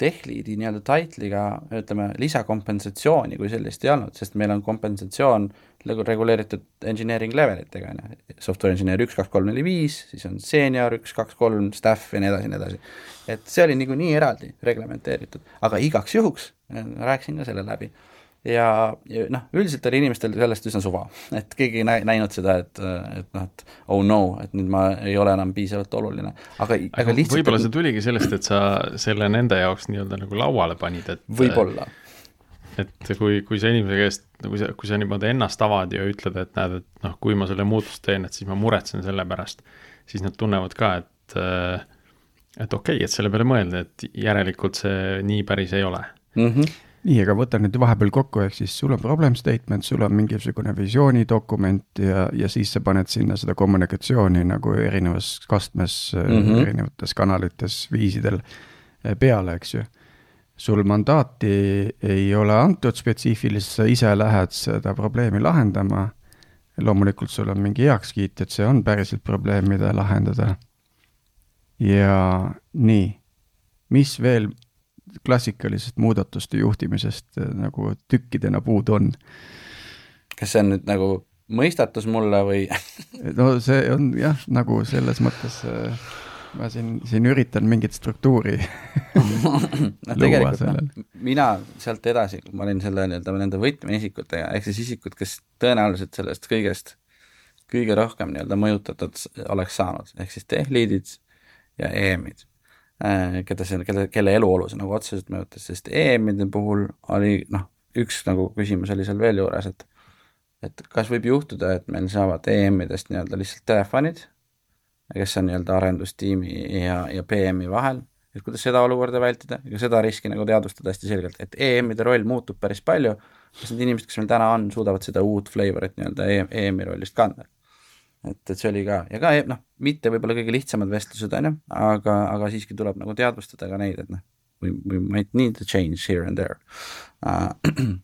tech-lead'i nii-öelda title'iga ütleme, lisakompensatsiooni kui sellist ei olnud, sest meil on kompensatsioon reguleeritud engineering level itega, on ju, software engineer üks, kaks, kolm, neli, viis, siis on senior üks, kaks, kolm, staff ja nii edasi, nii edasi. et see oli niikuinii eraldi reglementeeritud, aga igaks juhuks rääkisin ka selle läbi ja, ja noh, üldiselt oli inimestel sellest üsna suva, et keegi ei näinud seda, et, et noh, et oh no, et nüüd ma ei ole enam piisavalt oluline, aga, aga lihtsalt võib-olla see tuligi sellest, et sa selle nende jaoks nii-öelda nagu lauale panid, et võib-olla. et kui, kui sa inimese käest, kui sa, kui sa niimoodi ennast avad ja ütled, et näed, et noh, kui ma selle muutuse teen, et siis ma muretsen selle pärast, siis nad tunnevad ka, et et okei okay,, et selle peale mõelda, et järelikult see nii päris ei ole mm. -hmm nii, aga võta nüüd vahepeal kokku, ehk siis sul on problem statement, sul on mingisugune visioonidokument ja, ja siis sa paned sinna seda kommunikatsiooni nagu erinevas kastmes mm, -hmm. erinevates kanalites, viisidel eh, peale, eks ju. sul mandaati ei ole antud spetsiifiliselt, sa ise lähed seda probleemi lahendama. loomulikult sul on mingi heakskiit, et see on päriselt probleem, mida lahendada. ja nii, mis veel klassikalisest muudatuste juhtimisest äh, nagu tükkidena puudu on. kas see on nüüd nagu mõistatus mulle või? No see on jah, nagu selles mõttes äh, ma siin, siin üritan mingit struktuuri no tegelikult noh, mina sealt edasi, ma olin selle nii-öelda nende võtmeisikutega, ehk siis isikud, kes tõenäoliselt sellest kõigest kõige rohkem nii-öelda mõjutatud oleks saanud, ehk siis tech lead'id ja EM-id keda see, kelle, kelle eluolu see nagu otseselt mõjutas, sest EM-ide puhul oli noh, üks nagu küsimus oli seal veel juures, et et kas võib juhtuda, et meil saavad EM-idest nii-öelda lihtsalt telefonid, kes on nii-öelda arendustiimi ja, ja PM-i vahel, et kuidas seda olukorda vältida ja seda riski nagu teadvustada hästi selgelt, et EM-ide roll muutub päris palju, kas need inimesed, kes meil täna on, suudavad seda uut flavor'it nii-öelda EM-i rollist kanda et, et see oli ka ja ka noh, mitte võib-olla kõige lihtsamad vestlused, on ju, aga, aga siiski tuleb nagu teadvustada ka neid, et noh, we, we might need to change here and there uh,.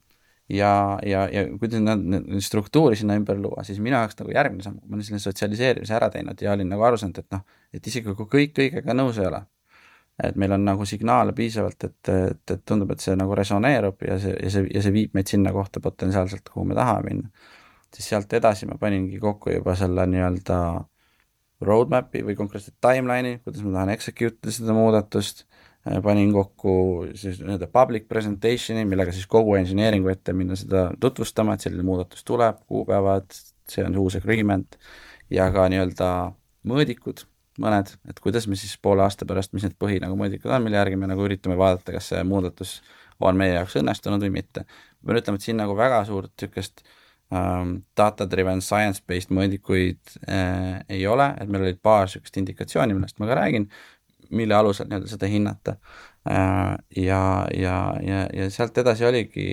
ja, ja, ja kuidas nad struktuuri sinna ümber luua, siis minu jaoks nagu järgmine samm, ma olin selle sotsialiseerimise ära teinud ja olin nagu aru saanud, et noh, et isegi kui kõik kõigega nõus ei ole, et meil on nagu signaale piisavalt, et, et, et tundub, et see nagu resoneerub ja see, ja see, ja see viib meid sinna kohta potentsiaalselt, kuhu me tahame minna siis sealt edasi ma paningi kokku juba selle nii-öelda roadmap'i või konkreetselt timeline'i, kuidas ma tahan execute ida seda muudatust, äh, panin kokku siis nii-öelda public presentation'i, millega siis kogu engineering'u ette minna seda tutvustama, et selline muudatus tuleb, kuupäevad, see on uus agreement, ja ka nii-öelda mõõdikud, mõned, et kuidas me siis poole aasta pärast, mis need põhi nagu mõõdikud on, mille järgi me nagu üritame vaadata, kas see muudatus on meie jaoks õnnestunud või mitte. ma pean ütlema, et siin nagu väga suurt niisugust äh, data-driven science-based mõõdikuid äh, ei ole, et meil olid paar niisugust indikatsiooni, millest ma ka räägin, mille alusel nii-öelda seda hinnata äh,. ja, ja, ja, ja sealt edasi oligi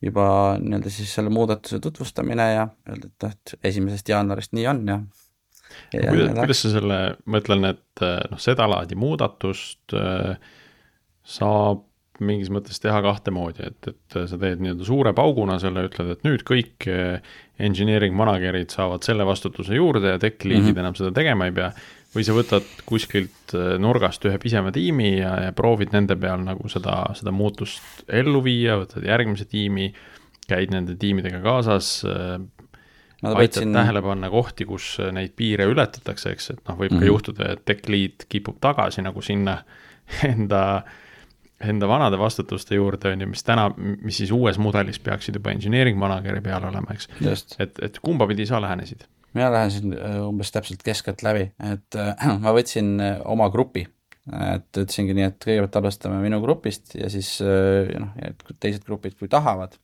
juba nii-öelda siis selle muudatuse tutvustamine ja öelda, et noh, et esimesest jaanuarist nii on ja ja kuidas, kuidas sa selle, ma ütlen, et noh, sedalaadi muudatust äh, saab mingis mõttes teha kahte moodi, et, et sa teed nii-öelda suure pauguna selle, ütled, et nüüd kõik eh, engineering manager'id saavad selle vastutuse juurde ja tech lead'id mm -hmm. enam seda tegema ei pea. või sa võtad kuskilt eh, nurgast ühe pisema tiimi ja, ja proovid nende peal nagu seda, seda muutust ellu viia, võtad järgmise tiimi, käid nende tiimidega kaasas äh,, aitad võtsin... tähele panna kohti, kus neid piire ületatakse, eks, et noh, võib mm -hmm. ka mhm. juhtuda, et tech lead kipub tagasi nagu sinna enda äh, enda vanade vastutuste juurde, on ju, mis täna, mis siis uues mudelis peaksid juba engineering manager'i peal olema, eks. et, et kumba pidi sa lähenesid? mina lähenesin äh, umbes täpselt keskelt läbi, et äh, ma võtsin äh, oma grupi, et ütlesingi nii, et kõigepealt alustame minu grupist ja siis äh, noh, teised grupid, kui tahavad,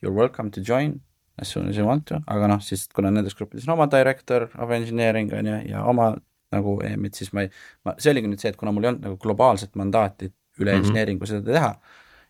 you are welcome to join as soon as you want to, aga noh, siis kuna nendes gruppides on oma director of engineering on ju, ja oma nagu EM-id, siis ma ei, ma, see oligi nüüd see, et kuna mul ei olnud nagu globaalset mandaati üle mm -hmm. seda teha.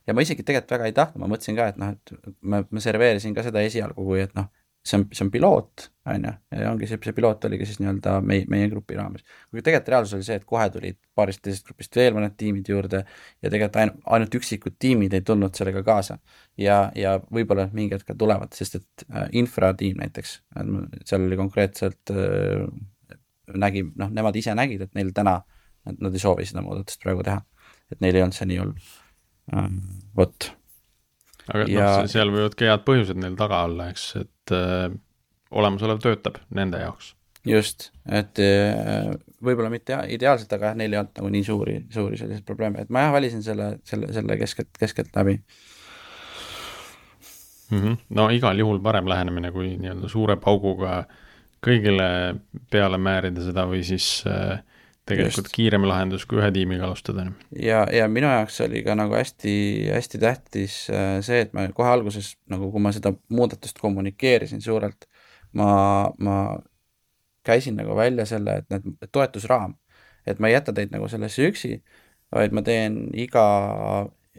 ja ma isegi tegelikult väga ei tahtnud, ma mõtlesin ka, et noh, et ma, ma serveerisin ka seda esialgu, kui et noh, see on, see on piloot, on ju, ja ongi see, see piloot oligi siis nii-öelda meie, meie grupi raames. kuigi tegelikult reaalsus oli see, et kohe tulid paarist teisest grupist veel mõned tiimid juurde ja tegelikult ainult, ainult üksikud tiimid ei tulnud sellega kaasa. ja, ja võib-olla mingi hetk ka tulevad, sest et äh, infratiim näiteks, seal oli konkreetselt äh, nägi, noh, nemad ise nägid, et neil täna, nad ei soovi seda muudatust praegu teha et neil ei olnud see nii hull uh,, vot. aga ja... noh, seal võivad ka head põhjused neil taga olla, eks, et äh, olemasolev töötab nende jaoks. just, et äh, võib-olla mitte ideaalselt, aga neil ei olnud nagu nii suuri, suuri selliseid probleeme, et ma jah, valisin selle, selle, selle keskelt, keskelt läbi mm. -hmm. no igal juhul parem lähenemine, kui nii-öelda suure pauguga kõigile peale määrida seda või siis äh, tegelikult Just. kiirem lahendus, kui ühe tiimiga alustada. ja, ja minu jaoks oli ka nagu hästi, hästi tähtis äh, see, et ma kohe alguses nagu, kui ma seda muudatust kommunikeerisin suurelt, ma, ma käisin nagu välja selle, et need toetusraam, et ma ei jäta teid nagu sellesse üksi, vaid ma teen iga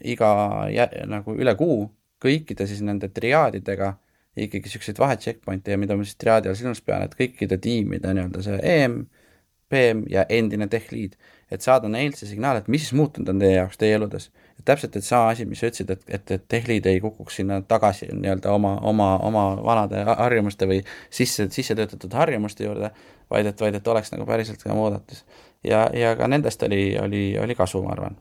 iga jä, nagu üle kuu kõikide siis nende triaadidega ikkagi niisuguseid vahe-checkpoint'e ja mida ma siis triaadi all silmas pean, et kõikide tiimide nii-öelda see EM, PM ja endine tech lead, et saada neilt see signaal, et mis siis muutunud on teie jaoks, teie eludes. täpselt, et sama asi, mis sa ütlesid, et, et, et tech lead ei kukuks sinna tagasi nii-öelda oma, oma, oma vanade harjumuste või sisse, sisse töötatud harjumuste juurde, vaid et, vaid et oleks nagu päriselt ka muudatus. ja, ja ka nendest oli, oli, oli kasu, ma arvan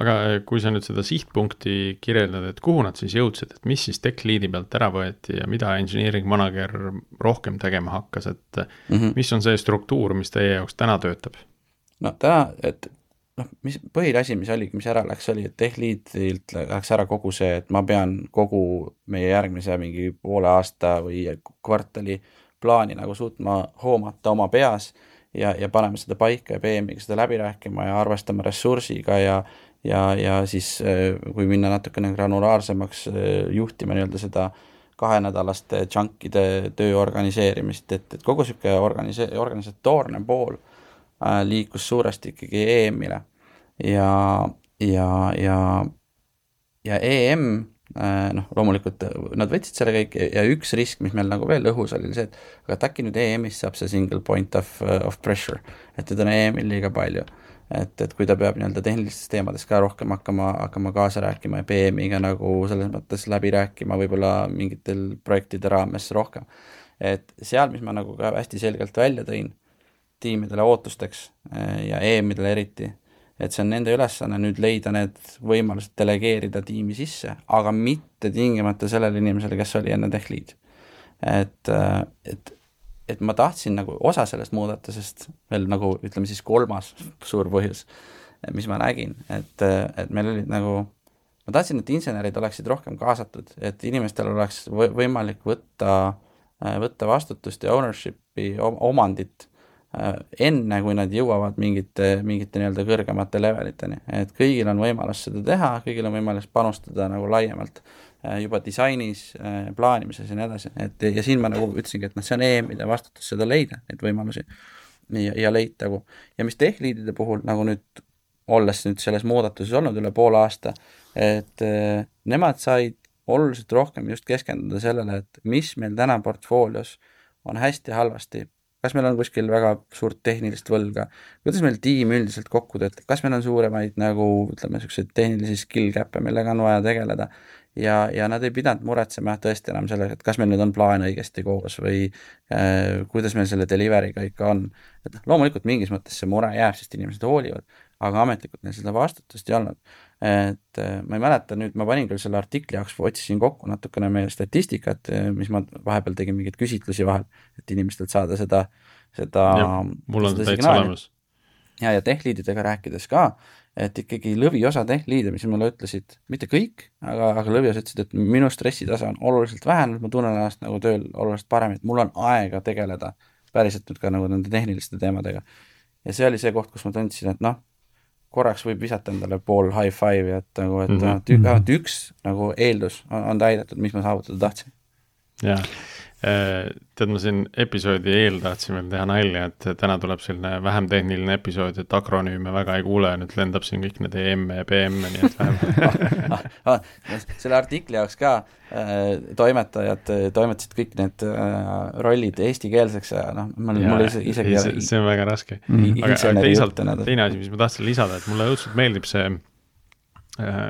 aga eh, kui sa nüüd seda sihtpunkti kirjeldad, et kuhu nad siis jõudsid, et mis siis tech lead'i pealt ära võeti ja mida engineering manager rohkem tegema hakkas, et mm -hmm. mis on see struktuur, mis teie jaoks täna töötab? no täna, et noh, mis põhiline asi, mis oligi, mis ära läks, oli, et tech lead'ilt läks ära kogu see, et ma pean kogu meie järgmise mingi poole aasta või kvartali plaani nagu suutma hoomata oma peas ja, ja panema seda paika ja PM-iga seda läbi rääkima ja arvestama ressursiga ja ja, ja siis äh, kui minna natukene granulaarsemaks, äh, juhtima nii-öelda seda kahenädalaste chunkide töö organiseerimist, et, et kogu niisugune organise-, organisatoorne pool äh, liikus suuresti ikkagi EM-ile. ja, ja, ja, ja EM noh, loomulikult nad võtsid selle kõik ja üks risk, mis meil nagu veel õhus oli, oli see, et aga et äkki nüüd EM-is saab see single point of, of pressure, et teda on EM-il liiga palju et, et kui ta peab nii-öelda tehnilistes teemades ka rohkem hakkama, hakkama kaasa rääkima ja PM-iga nagu selles mõttes läbi rääkima võib-olla mingitel projektide raames rohkem. et seal, mis ma nagu ka hästi selgelt välja tõin tiimidele ootusteks eh, ja EM-idele eriti, et see on nende ülesanne nüüd leida need võimalused delegeerida tiimi sisse, aga mitte tingimata sellele inimesele, kes oli enne tech lead. et, eh, et et ma tahtsin nagu osa sellest muudatusest veel nagu ütleme siis kolmas suur põhjus, mis ma nägin, et, et meil olid nagu, ma tahtsin, et insenerid oleksid rohkem kaasatud, et inimestel oleks võimalik võtta, võtta vastutust ja ownership'i, omandit enne, kui nad jõuavad mingite, mingite nii-öelda kõrgemate leveliteni, et kõigil on võimalus seda teha, kõigil on võimalus panustada nagu laiemalt juba disainis, äh, plaanimises ja nii edasi, et ja siin ma nagu ütlesingi, et noh, see on EM-ide vastutus seda leida, neid võimalusi ja, ja leitagu. ja mis tech-lead'ide puhul nagu nüüd, olles nüüd selles muudatuses olnud üle poole aasta, et äh, nemad said oluliselt rohkem just keskenduda sellele, et mis meil täna portfoolios on hästi ja halvasti, kas meil on kuskil väga suurt tehnilist võlga, kuidas meil tiim üldiselt kokku töötab, kas meil on suuremaid nagu ütleme, niisuguseid tehnilisi skill gap'e, millega on vaja tegeleda ja, ja nad ei pidanud muretsema tõesti enam sellega, et kas meil nüüd on plaan õigesti koos või äh, kuidas meil selle delivery'ga ikka on. et noh, loomulikult mingis mõttes see mure jääb, sest inimesed hoolivad, aga ametlikult neil seda vastutust ei olnud. et äh, ma ei mäleta nüüd, ma panin küll selle artikli jaoks, otsisin kokku natukene meie statistikat, äh, mis ma vahepeal tegin mingeid küsitlusi vahel, et inimestelt saada seda, seda. mul on täitsa olemas. ja, ja tech-leadidega rääkides ka et ikkagi lõviosa tech-lead'e, mis mulle ütlesid, mitte kõik, aga, aga lõvios ütlesid, et minu stressitase on oluliselt vähenenud, ma tunnen ennast nagu tööl oluliselt paremini, et mul on aega tegeleda päriselt nüüd ka nagu nende tehniliste teemadega. ja see oli see koht, kus ma tundsin, et noh, korraks võib visata endale pool high five'i, et nagu, et mm -hmm. vähemalt üks nagu eeldus on, on täidetud, mis ma saavutada tahtsin. jaa Äh, tead, ma siin episoodi eel tahtsin veel teha nalja, et täna tuleb selline vähem tehniline episood, et akronüüme väga ei kuule, nüüd lendab siin kõik need EM-e ja PM-e, nii et vähem selle artikli jaoks ka äh, toimetajad äh, toimetasid kõik need rollid eestikeelseks ja noh, mul, mul isegi see, see on väga raske mm. aga, aga teisalt, teine asi, mis ma tahtsin lisada, et mulle õudselt meeldib see,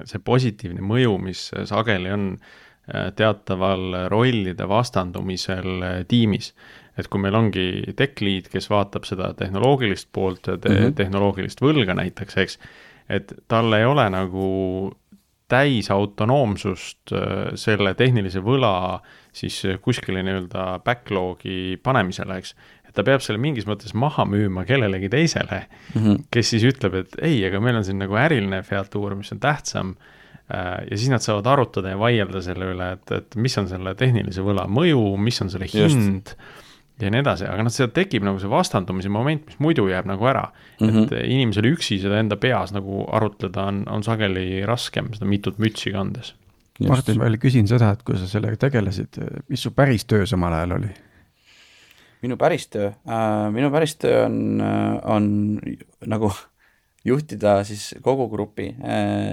see positiivne mõju, mis sageli on äh, Äh, teataval rollide vastandumisel äh, tiimis. et kui meil ongi tech lead, kes vaatab seda tehnoloogilist poolt te, mm -hmm. tehnoloogilist võlga näiteks, eks, et tal ei ole nagu täisautonoomsust äh, selle tehnilise võla siis kuskile nii-öelda backlog'i panemisele, eks. et ta peab selle mingis mõttes maha müüma kellelegi teisele mm, -hmm. kes siis ütleb, et ei, aga meil on siin nagu äriline featuur, mis on tähtsam Äh, ja siis nad saavad arutada ja vaielda selle üle, et, et mis on selle tehnilise võla mõju, mis on selle hind Just. ja nii edasi, aga noh, seal tekib nagu see vastandumise moment, mis muidu jääb nagu ära mm. -hmm. et inimesel üksi seda enda peas nagu arutleda on, on sageli raskem, seda mitut mütsi kandes. Martin, ma veel küsin seda, et kui sa sellega tegelesid, mis su päris töö samal ajal oli? minu päris töö äh,, minu päris töö on, on nagu juhtida siis kogu grupi,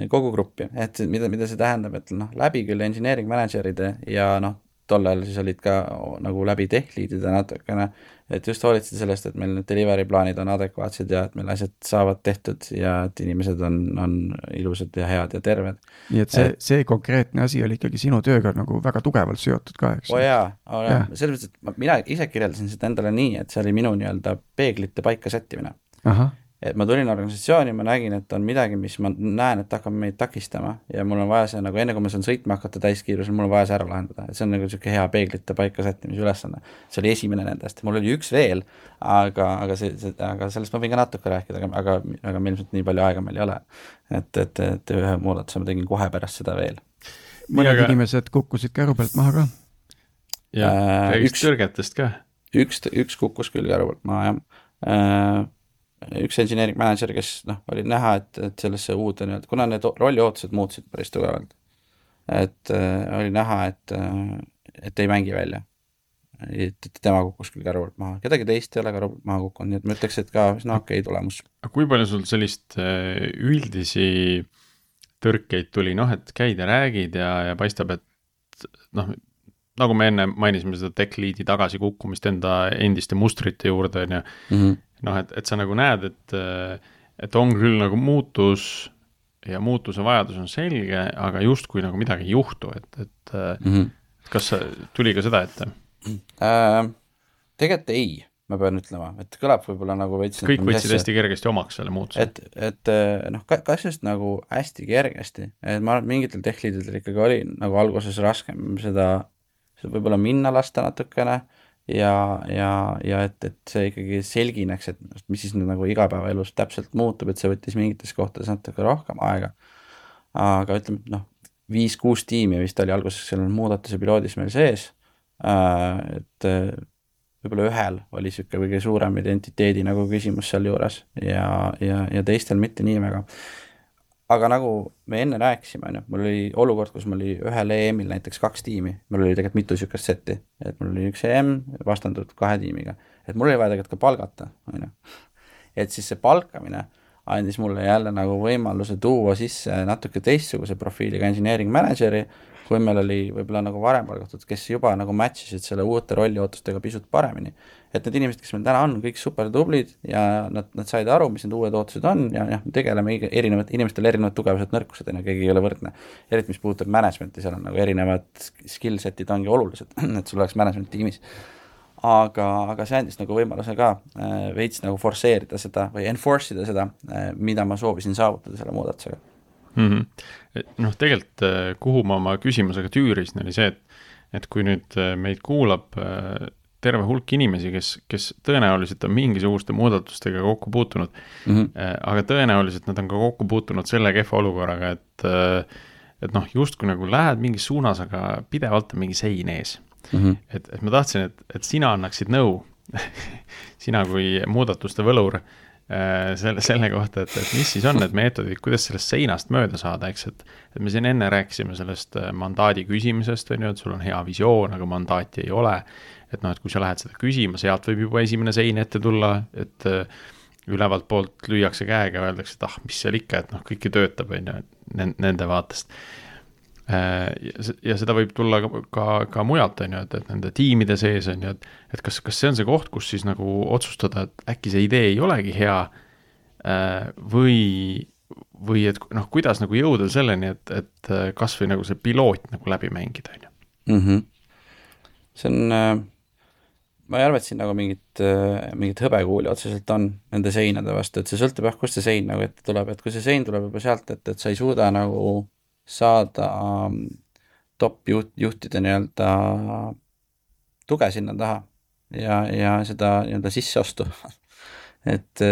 kogu gruppi, et mida, mida see tähendab, et noh, läbi küll engineering manager'ide ja noh, tol ajal siis olid ka nagu läbi tech lead'ide natukene, et just hoolitseda sellest, et meil need delivery plaanid on adekvaatsed ja et meil asjad saavad tehtud ja et inimesed on, on ilusad ja head ja terved. nii et see, see konkreetne asi oli ikkagi sinu tööga nagu väga tugevalt seotud ka, eks? oo jaa, oo jaa, selles mõttes, et mina ise kirjeldasin seda endale nii, et see oli minu nii-öelda peeglite paika sättimine. Et ma tulin organisatsiooni, ma nägin, et on midagi, mis ma näen, et hakkab meid takistama ja mul on vaja see nagu enne, kui ma saan sõitma hakata täiskiirusel, mul on vaja see ära lahendada, et see on nagu niisugune hea peeglite paika sättimise ülesanne. see oli esimene nendest, mul oli üks veel, aga, aga see, see, aga sellest ma võin ka natuke rääkida, aga, aga, aga ilmselt nii palju aega meil ei ole. et, et, et ühe muudatuse ma tegin kohe pärast seda veel. mõned aga... inimesed kukkusid käru pealt maha ka. ja äh,, üks tõrgetest ka. üks, üks kukkus küll käru pealt maha, jah äh, üks engineering manager, kes noh, oli näha, et, et sellesse uude nii-öelda, kuna need rolliootused muutusid päris tugevalt, et äh, oli näha, et äh,, et ei mängi välja. et, tema kukkus küll käru pealt maha, kedagi teist ei ole käru pealt maha kukkunud, nii et ma ütleks, et ka üsna okei okay tulemus. kui palju sul sellist äh, üldisi tõrkeid tuli, noh, et käid ja räägid ja, ja paistab, et noh, nagu me enne mainisime seda tech lead'i tagasikukkumist enda endiste mustrite juurde, on ju, mhm noh, et, et sa nagu näed, et, et on küll nagu muutus ja muutuse vajadus on selge, aga justkui nagu midagi ei juhtu, et, et mm -hmm. kas tuli ka seda ette äh,? tegelikult ei, ma pean ütlema, et kõlab võib-olla nagu veits kõik võtsid hästi kergesti omaks selle muutuse. et, et noh, kas just nagu hästi kergesti, et ma arvan, et mingitel tehliididel ikkagi oli nagu alguses raskem seda, seda võib-olla minna lasta natukene ja, ja, ja et, et see ikkagi selgineks, et mis siis nagu igapäevaelus täpselt muutub, et see võttis mingites kohtades natuke rohkem aega. aga ütleme, noh, viis-kuus tiimi vist oli alguses seal muudatuse piloodis meil sees, äh, et äh, võib-olla ühel oli niisugune kõige suurem identiteedi nagu küsimus sealjuures ja, ja, ja teistel mitte nii väga aga nagu me enne rääkisime, on ju, mul oli olukord, kus mul oli ühel EM-il näiteks kaks tiimi, mul oli tegelikult mitu niisugust setti, et mul oli üks EM vastandatud kahe tiimiga, et mul oli vaja tegelikult ka palgata, on ju. et siis see palkamine andis mulle jälle nagu võimaluse tuua sisse natuke teistsuguse profiiliga engineering manager'i, kui meil oli võib-olla nagu varem palgatud, kes juba nagu match isid selle uute rolliootustega pisut paremini. Et need inimesed, kes meil täna on, kõik super tublid ja nad, nad said aru, mis need uued ootused on ja jah, me tegeleme erinevad, inimestel erinevad tugevused, nõrkused, on ju, keegi ei ole võrdne. eriti, mis puudutab management'i, seal on nagu erinevad skill set'id ongi olulised, et sul oleks management tiimis. Aga, aga see andis nagu võimaluse ka äh, veits nagu forsseerida seda või enforce ida seda äh,, mida ma soovisin saavutada selle muudatusega. Mm -hmm.. noh, tegelikult äh, kuhu ma oma küsimusega tüürisin, oli see, et, et kui nüüd meid kuulab terve hulk inimesi, kes, kes tõenäoliselt on mingisuguste muudatustega kokku puutunud mm, -hmm. aga tõenäoliselt nad on ka kokku puutunud selle kehva olukorraga, et et noh, justkui nagu lähed mingis suunas, aga pidevalt on mingi sein ees mm. -hmm. et, et ma tahtsin, et, et sina annaksid nõu sina kui muudatuste võlur äh, Äh, selle, selle kohta, et, et mis siis on need meetodid, kuidas sellest seinast mööda saada, eks, et et me siin enne rääkisime sellest äh, mandaadi küsimisest, on ju, et sul on hea visioon, aga mandaati ei ole, et noh, et kui sa lähed seda küsima, sealt võib juba esimene sein ette tulla, et äh, ülevalt poolt lüüakse käega, öeldakse, et ah, mis seal ikka, et noh, kõik ju töötab, on ju, nende vaatest. Äh, ja seda võib tulla ka, ka, ka mujalt, on ju, et, et nende tiimide sees on ju, et, et kas, kas see on see koht, kus siis nagu otsustada, et äkki see idee ei olegi hea äh, või, või et noh, kuidas nagu jõuda selleni, et, et äh, kasvõi nagu see piloot nagu läbi mängida, on ju. Mhm. see on, ma ei arva, et siin nagu mingit, mingit hõbekuuli otseselt on nende seinade vastu, et see sõltub jah, kust see sein nagu ette tuleb, et kui see sein tuleb juba sealt, et, et sa ei suuda nagu saada ähm, top juht, juhtide nii-öelda tuge sinna taha ja, ja seda nii-öelda sisseostu et,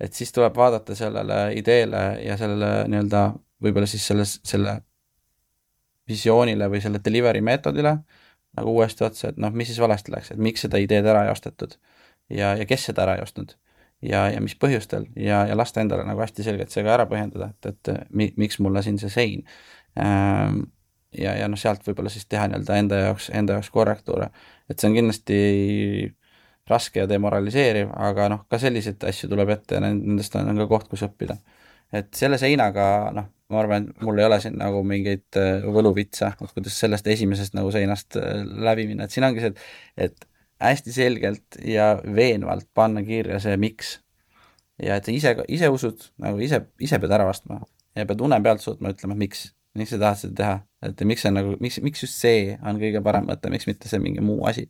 et siis tuleb vaadata sellele ideele ja sellele nii-öelda võib-olla siis selles, selle visioonile või selle delivery meetodile nagu uuesti otsa, et noh, mis siis valesti läks, et miks seda ideed ära ei ostetud ja, ja kes seda ära ei ostnud ja, ja mis põhjustel ja, ja lasta endale nagu hästi selgelt see ka ära põhjendada, et, et mi, miks mulle siin see sein. Ähm, ja, ja noh, sealt võib-olla siis teha nii-öelda enda jaoks, enda jaoks korrektuure, et see on kindlasti raske ja demoraliseeriv, aga noh, ka selliseid asju tuleb ette ja nendest on ka koht, kus õppida. et selle seinaga noh, ma arvan, et mul ei ole siin nagu mingeid äh, võluvitsa, et kuidas sellest esimesest nagu seinast äh, läbi minna, et siin ongi see, et, et hästi selgelt ja veenvalt panna kirja see miks. ja et sa ise, ise usud, nagu ise, ise pead ära vastama ja pead une pealt suutma ütlema, miks, miks sa tahad seda teha, et miks see nagu, miks, miks just see on kõige parem mõte, miks mitte see mingi muu asi.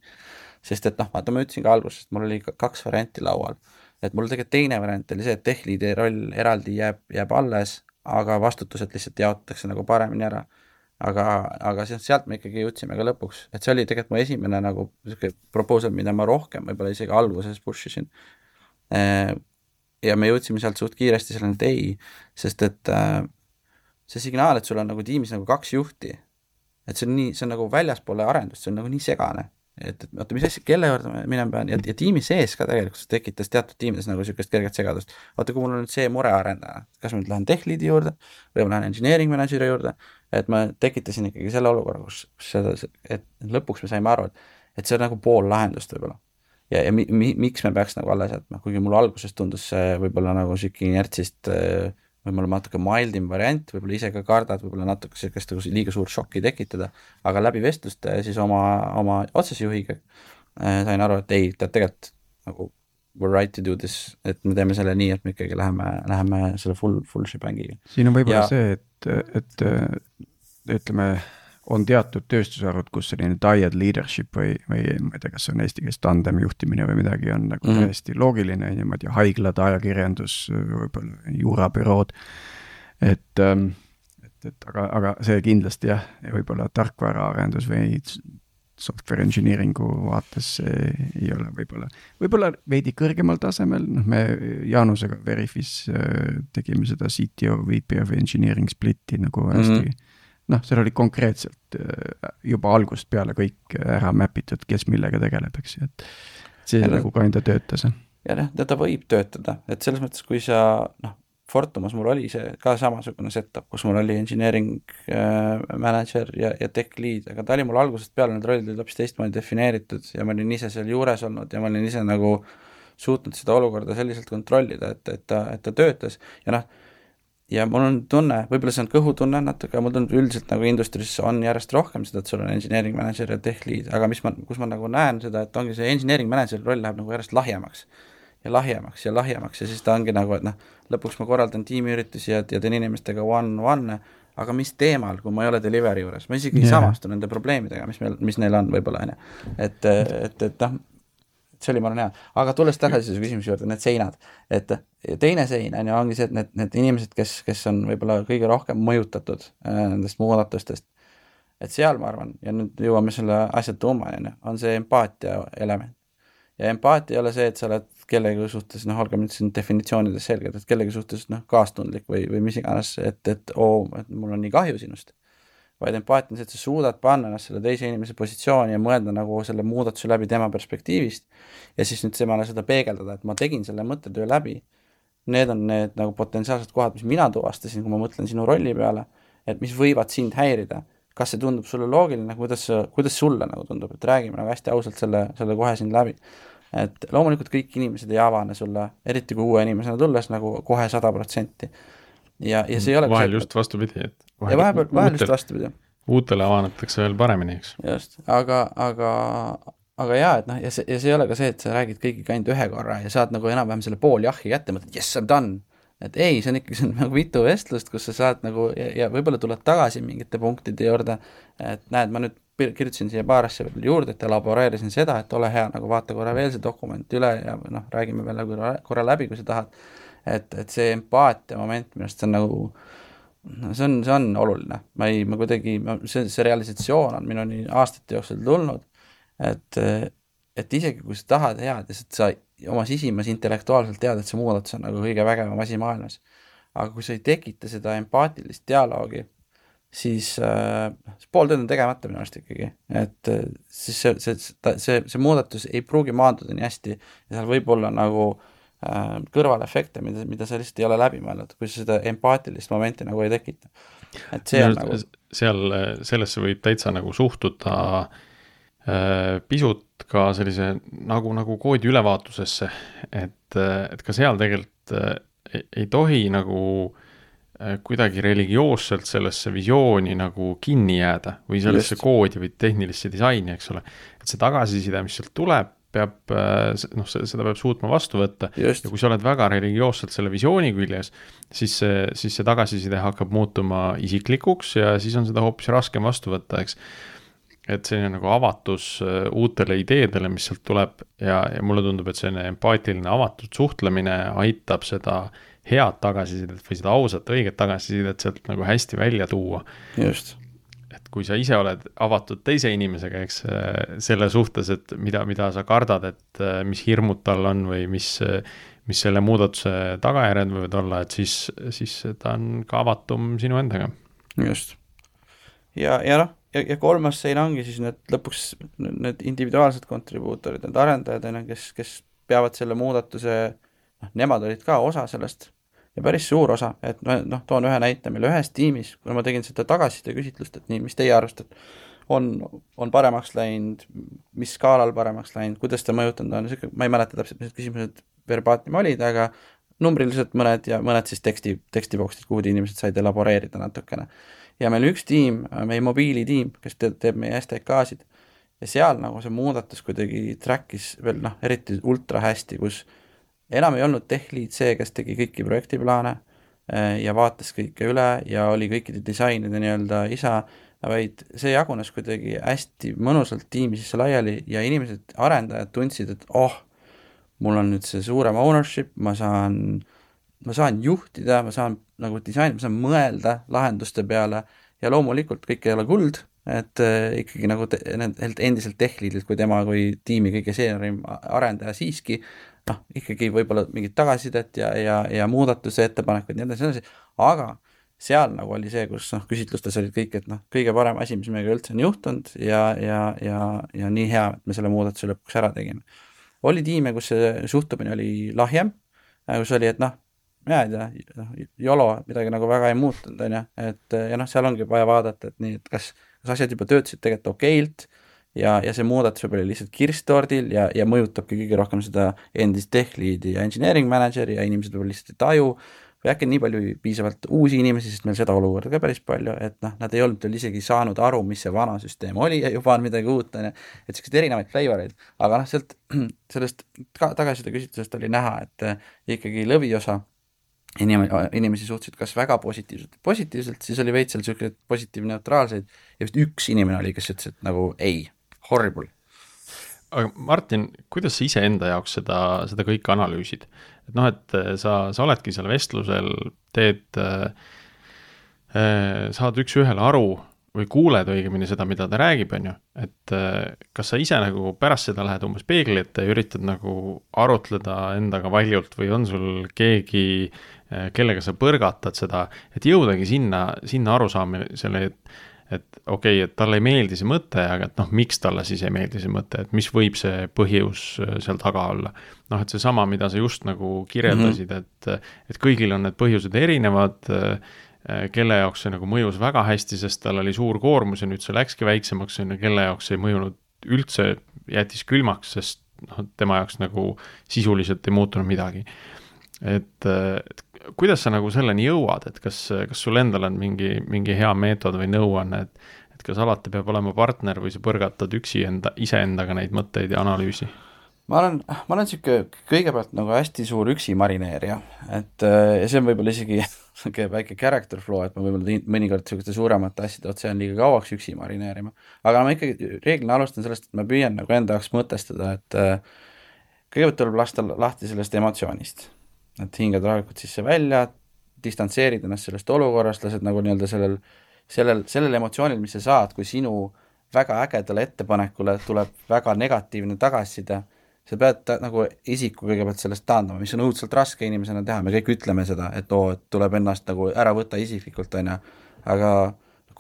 sest et noh, vaata, ma ütlesin ka alguses, et mul oli kaks varianti laual. et mul tegelikult teine variant oli see, et tech-lead'i roll eraldi jääb, jääb alles, aga vastutused lihtsalt jaotatakse nagu paremini ära. Aga, aga sealt me ikkagi jõudsime ka lõpuks, et see oli tegelikult mu esimene nagu niisugune proposal, mida ma rohkem võib-olla isegi alguses push isin. Äh, ja me jõudsime sealt suht kiiresti selleni, et ei, sest et äh, see signaal, et sul on nagu tiimis nagu kaks juhti, et see on nii, see on nagu väljaspoole arendust, see on nagu nii segane et, et oota, mis asja, kelle juurde ma minema pean ja, ja tiimi sees ka tegelikult see tekitas teatud tiimides nagu niisugust kerget segadust. vaata, kui mul on nüüd see mure arendaja, kas ma nüüd lähen tech lead'i juurde või ma lähen engineering manager'i juurde, et ma tekitasin ikkagi selle olukorra, kus, seda, et lõpuks me saime aru, et, et see on nagu pool lahendust võib-olla. ja, ja mi, mi, miks me peaks nagu alles jätma, kuigi mulle alguses tundus see võib-olla nagu sihuke inertsist võib-olla natuke mildim variant, võib-olla ise ka kardad võib-olla natuke sihukest nagu liiga suurt šokki tekitada, aga läbi vestluste siis oma, oma otsese juhiga äh, sain aru, et ei, tead tegelikult nagu we are right to do this, et me teeme selle nii, et me ikkagi läheme, läheme selle full, full shebang'iga. siin on võib-olla see, et, et ütleme on teatud tööstusharud, kus selline diet leadership või, või ma ei tea, kas see on eesti keeles tandem juhtimine või midagi on nagu mm -hmm. täiesti loogiline, on ju, ma ei tea, haiglad, ajakirjandus, võib-olla juurabürood. et, ähm, et, et aga, aga see kindlasti jah, võib-olla tarkvaraarendus või software engineering'u vaates ei ole võib-olla, võib-olla veidi kõrgemal tasemel, noh, me Jaanusega Veriffis äh, tegime seda CTO, VP of engineering split'i nagu hästi mm -hmm noh, seal oli konkreetselt äh, juba algusest peale kõik ära map itud, kes millega tegeleb, eks ju, et see ja nagu ka enda töötas. ja noh, ta võib töötada, et selles mõttes, kui sa noh, Fortumas mul oli see ka samasugune setup, kus mul oli engineering äh, manager ja, ja tech lead, aga ta oli mul algusest peale, need rollid olid hoopis teistmoodi defineeritud ja ma olin ise seal juures olnud ja ma olin ise nagu suutnud seda olukorda selliselt kontrollida, et, et ta, et ta töötas ja noh, ja mul on tunne, võib-olla see on kõhutunne natuke, mul tundub üldiselt nagu industry's on järjest rohkem seda, et sul on engineering manager ja tech lead, aga mis ma, kus ma nagu näen seda, et ongi see engineering manager'i roll läheb nagu järjest lahjemaks. Ja lahjemaks ja lahjemaks ja siis ta ongi nagu, et noh, lõpuks ma korraldan tiimiüritusi ja, ja teen inimestega one-one'e, aga mis teemal, kui ma ei ole delivery juures, ma isegi yeah. ei samastu nende probleemidega, mis meil, mis neil on võib-olla, on ju. et, et, et noh, see oli, ma arvan, hea, aga tulles tagasi su küsimuse juurde, need seinad, et teine sein on ju, ongi see, et need, need inimesed, kes, kes on võib-olla kõige rohkem mõjutatud äh, nendest muudatustest, et seal ma arvan, ja nüüd jõuame selle asja tuumani, on ju, on see empaatia element. ja empaatia ei ole see, et sa oled kellegi suhtes, noh, olgem nüüd siin definitsioonides selged, et kellegi suhtes noh, kaastundlik või, või mis iganes, et, et oo, et mul on nii kahju sinust vaid empaatia on see, et sa suudad panna ennast selle teise inimese positsiooni ja mõelda nagu selle muudatuse läbi tema perspektiivist ja siis nüüd temale seda peegeldada, et ma tegin selle mõttetöö läbi. Need on need nagu potentsiaalsed kohad, mis mina tuvastasin, kui ma mõtlen sinu rolli peale, et mis võivad sind häirida. kas see tundub sulle loogiline, kuidas, kuidas sulle nagu tundub, et räägime nagu hästi ausalt selle, selle kohe siin läbi. Et loomulikult kõik inimesed ei avane sulle, eriti kui uue inimesena tulles nagu kohe sada protsenti ja, ja see ei ole vahel just vastupidi, et vahel, ja vahepeal, vahel just vastupidi. uutele avanatakse veel paremini, eks. just, aga, aga, aga jaa, et noh, ja see, ja see ei ole ka see, et sa räägid kõigiga ainult ühe korra ja saad nagu enam-vähem selle pool jahhi kätte, mõtled yes, I m done. et ei, see on ikkagi, see on nagu mitu vestlust, kus sa saad nagu ja, ja võib-olla tuled tagasi mingite punktide juurde, et näed, ma nüüd kirjutasin siia paar asja veel juurde, et elaboreerisin seda, et ole hea, nagu vaata korra veel see dokument üle ja noh, räägime veel korra, korra läbi, kui sa tahad. Et, et see empaatia moment minu arust see on nagu see on, see on oluline, ma ei, ma kuidagi, see, see realisatsioon on minuni aastate jooksul tulnud, et, et isegi kui sa tahad head ja sa oma sisimas intellektuaalselt tead, et see muudatus on nagu kõige vägevam asi maailmas, aga kui sa ei tekita seda empaatilist dialoogi, siis äh, pool tööd on tegemata minu arust ikkagi, et äh, siis see, see, see, see, see muudatus ei pruugi maanduda nii hästi ja seal võib olla nagu äh, Äh, kõrvalefekte, mida, mida sa lihtsalt ei ole läbi mõelnud, kui sa seda empaatilist momenti nagu ei tekita. et see on nagu seal, sellesse võib täitsa nagu suhtuda äh, pisut ka sellise nagu, nagu koodi ülevaatusesse, et, et ka seal tegelikult ei, ei tohi nagu äh, kuidagi religioosselt sellesse visiooni nagu kinni jääda või sellesse Just. koodi või tehnilisse disaini, eks ole. et see tagasiside, mis sealt tuleb, peab, äh, noh, seda peab suutma vastu võtta. ja kui sa oled väga religioosselt selle visiooni küljes, siis see, siis see tagasiside hakkab muutuma isiklikuks ja siis on seda hoopis raskem vastu võtta, eks. et selline nagu avatus äh, uutele ideedele, mis sealt tuleb ja, ja mulle tundub, et selline empaatiline avatud suhtlemine aitab seda head tagasisidet või seda ausat, õiget tagasisidet sealt nagu hästi välja tuua. just kui sa ise oled avatud teise inimesega, eks, selle suhtes, et mida, mida sa kardad, et mis hirmud tal on või mis, mis selle muudatuse tagajärjed võivad olla, et siis, siis ta on ka avatum sinu endaga. just. ja, ja noh, ja, ja kolmas sein ongi siis need lõpuks need individuaalsed kontribuutorid, need arendajad, on ju, kes, kes peavad selle muudatuse, noh, nemad olid ka osa sellest ja päris suur osa, et noh, toon ühe näite, meil ühes tiimis, kuna ma tegin seda tagasiside küsitlust, et nii, mis teie arvate, et on, on paremaks läinud, mis skaalal paremaks läinud, kuidas ta mõjutanud on, niisugune, ma ei mäleta täpselt, mis need küsimused verbatim olid, aga numbriliselt mõned ja mõned siis teksti, tekstiboksid, kuhu inimesed said elaboreerida natukene. ja meil üks tiim, meie mobiilitiim, kes teeb, teeb meie STK-sid, ja seal nagu see muudatus kuidagi track'is veel noh, eriti ultra hästi, kus enam ei olnud tech lead see, kes tegi kõiki projektiplaane eh, ja vaatas kõike üle ja oli kõikide disainide nii-öelda isa, vaid see jagunes kuidagi hästi mõnusalt tiimi sisse laiali ja inimesed, arendajad tundsid, et oh, mul on nüüd see suurem ownership, ma saan, ma saan juhtida, ma saan nagu disainida, ma saan mõelda lahenduste peale ja loomulikult kõik ei ole kuld, et äh, ikkagi nagu nendelt endiselt tech lead'ilt kui tema kui tiimi kõige seeniorim arendaja siiski noh, ikkagi võib-olla mingit tagasisidet ja, ja, ja muudatuse ettepanekuid ja nii edasi, nii edasi, aga seal nagu oli see, kus noh, küsitlustes olid kõik, et noh, kõige parem asi, mis meiega üldse on juhtunud ja, ja, ja, ja nii hea, et me selle muudatuse lõpuks ära tegime. oli tiime, kus see suhtumine oli lahjem, kus oli, et noh, mina ei tea, noh, YOLO, midagi nagu väga ei muutunud, on ju, et ja noh, seal ongi vaja vaadata, et nii, et kas, kas asjad juba töötasid tegelikult okeilt ja, ja see muudatus võib olla lihtsalt kirss tordil ja, ja mõjutabki kõige rohkem seda endist tech lead'i ja engineering manager'i ja inimesed võib-olla lihtsalt ei taju, või äkki on nii palju piisavalt uusi inimesi, sest meil seda olukorda ka päris palju, et noh, nad ei olnud veel isegi saanud aru, mis see vana süsteem oli ja juba on midagi uut, on ju, et selliseid erinevaid flavor eid, aga noh, sealt, sellest tagasiside küsitlusest oli näha, et eh, ikkagi lõviosa inim-, inimesi suhtusid kas väga positiivselt, positiivselt, siis oli veits seal niisuguseid positiiv-neutraalseid ja vist üks inimene oli, kes ütles, et nagu ei horrible. aga Martin, kuidas sa iseenda jaoks seda, seda kõike analüüsid? et noh, et äh, sa, sa oledki seal vestlusel, teed äh,, äh, saad üks-ühele aru või kuuled õigemini seda, mida ta räägib, on ju, et äh, kas sa ise nagu pärast seda lähed umbes peegli ette ja üritad nagu arutleda endaga valjult või on sul keegi, kellega sa põrgatad seda, et jõudagi sinna, sinna arusaamisele, et et okei okay,, et talle ei meeldi see mõte, aga et noh, miks talle siis ei meeldi see mõte, et mis võib see põhjus äh, seal taga olla. noh, et seesama, mida sa just nagu kirjeldasid mm, -hmm. et, et kõigil on need põhjused erinevad, äh, kelle jaoks see nagu mõjus väga hästi, sest tal oli suur koormus ja nüüd see läkski väiksemaks, on ju, kelle jaoks ei mõjunud üldse, jättis külmaks, sest noh, tema jaoks nagu sisuliselt ei muutunud midagi. et, et kuidas sa nagu selleni jõuad, et kas, kas sul endal on mingi, mingi hea meetod või nõuanne, et et kas alati peab olema partner või sa põrgatad üksi enda, iseendaga neid mõtteid ja analüüsi? ma olen, ma olen niisugune kõigepealt nagu hästi suur üksi marineerija, et ja see on võib-olla isegi niisugune väike character flaw, et ma võib-olla mõnikord niisuguste suuremate asjade otsa jään liiga kauaks üksi marineerima. aga ma ikkagi reeglina alustan sellest, et ma püüan nagu enda jaoks mõtestada, et kõigepealt tuleb lasta lahti sellest emotsioonist et hingad rahulikult sisse välja, distantseerid ennast sellest olukorrast, lased nagu nii-öelda sellel, sellel, sellel emotsioonil, mis sa saad, kui sinu väga ägedale ettepanekule tuleb väga negatiivne tagasiside, sa pead ta, nagu isiku kõigepealt sellest taandama, mis on õudselt raske inimesena teha, me kõik ütleme seda, et oo, et tuleb ennast nagu ära võtta isiklikult, on ju, aga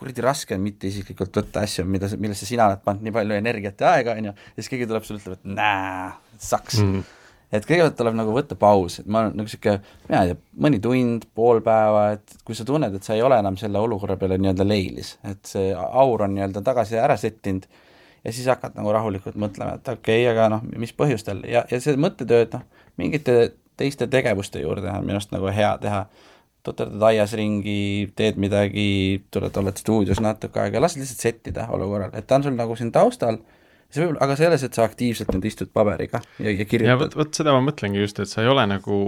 kuradi raske on mitte isiklikult võtta asju, mida, millesse sina oled pannud nii palju energiat ja aega, on ju, ja siis keegi tuleb sulle, ütleb, et näe, saks mm. Et kõigepealt tuleb nagu võtta paus, et ma olen nagu niisugune, mina ei tea, mõni tund, pool päeva, et kui sa tunned, et sa ei ole enam selle olukorra peale nii-öelda leilis, et see aur on nii-öelda tagasi ära settinud ja siis hakkad nagu rahulikult mõtlema, et okei okay,, aga noh, mis põhjustel ja, ja see mõttetööd noh, mingite teiste tegevuste juurde on minu arust nagu hea teha. tuterdad aias ringi, teed midagi, tuled, oled stuudios natuke aega, lased lihtsalt settida olukorral, et ta on sul nagu siin taustal see võib, aga selles, et sa aktiivselt nüüd istud paberiga ja, ja kirjutad. ja vot, vot seda ma mõtlengi just, et sa ei ole nagu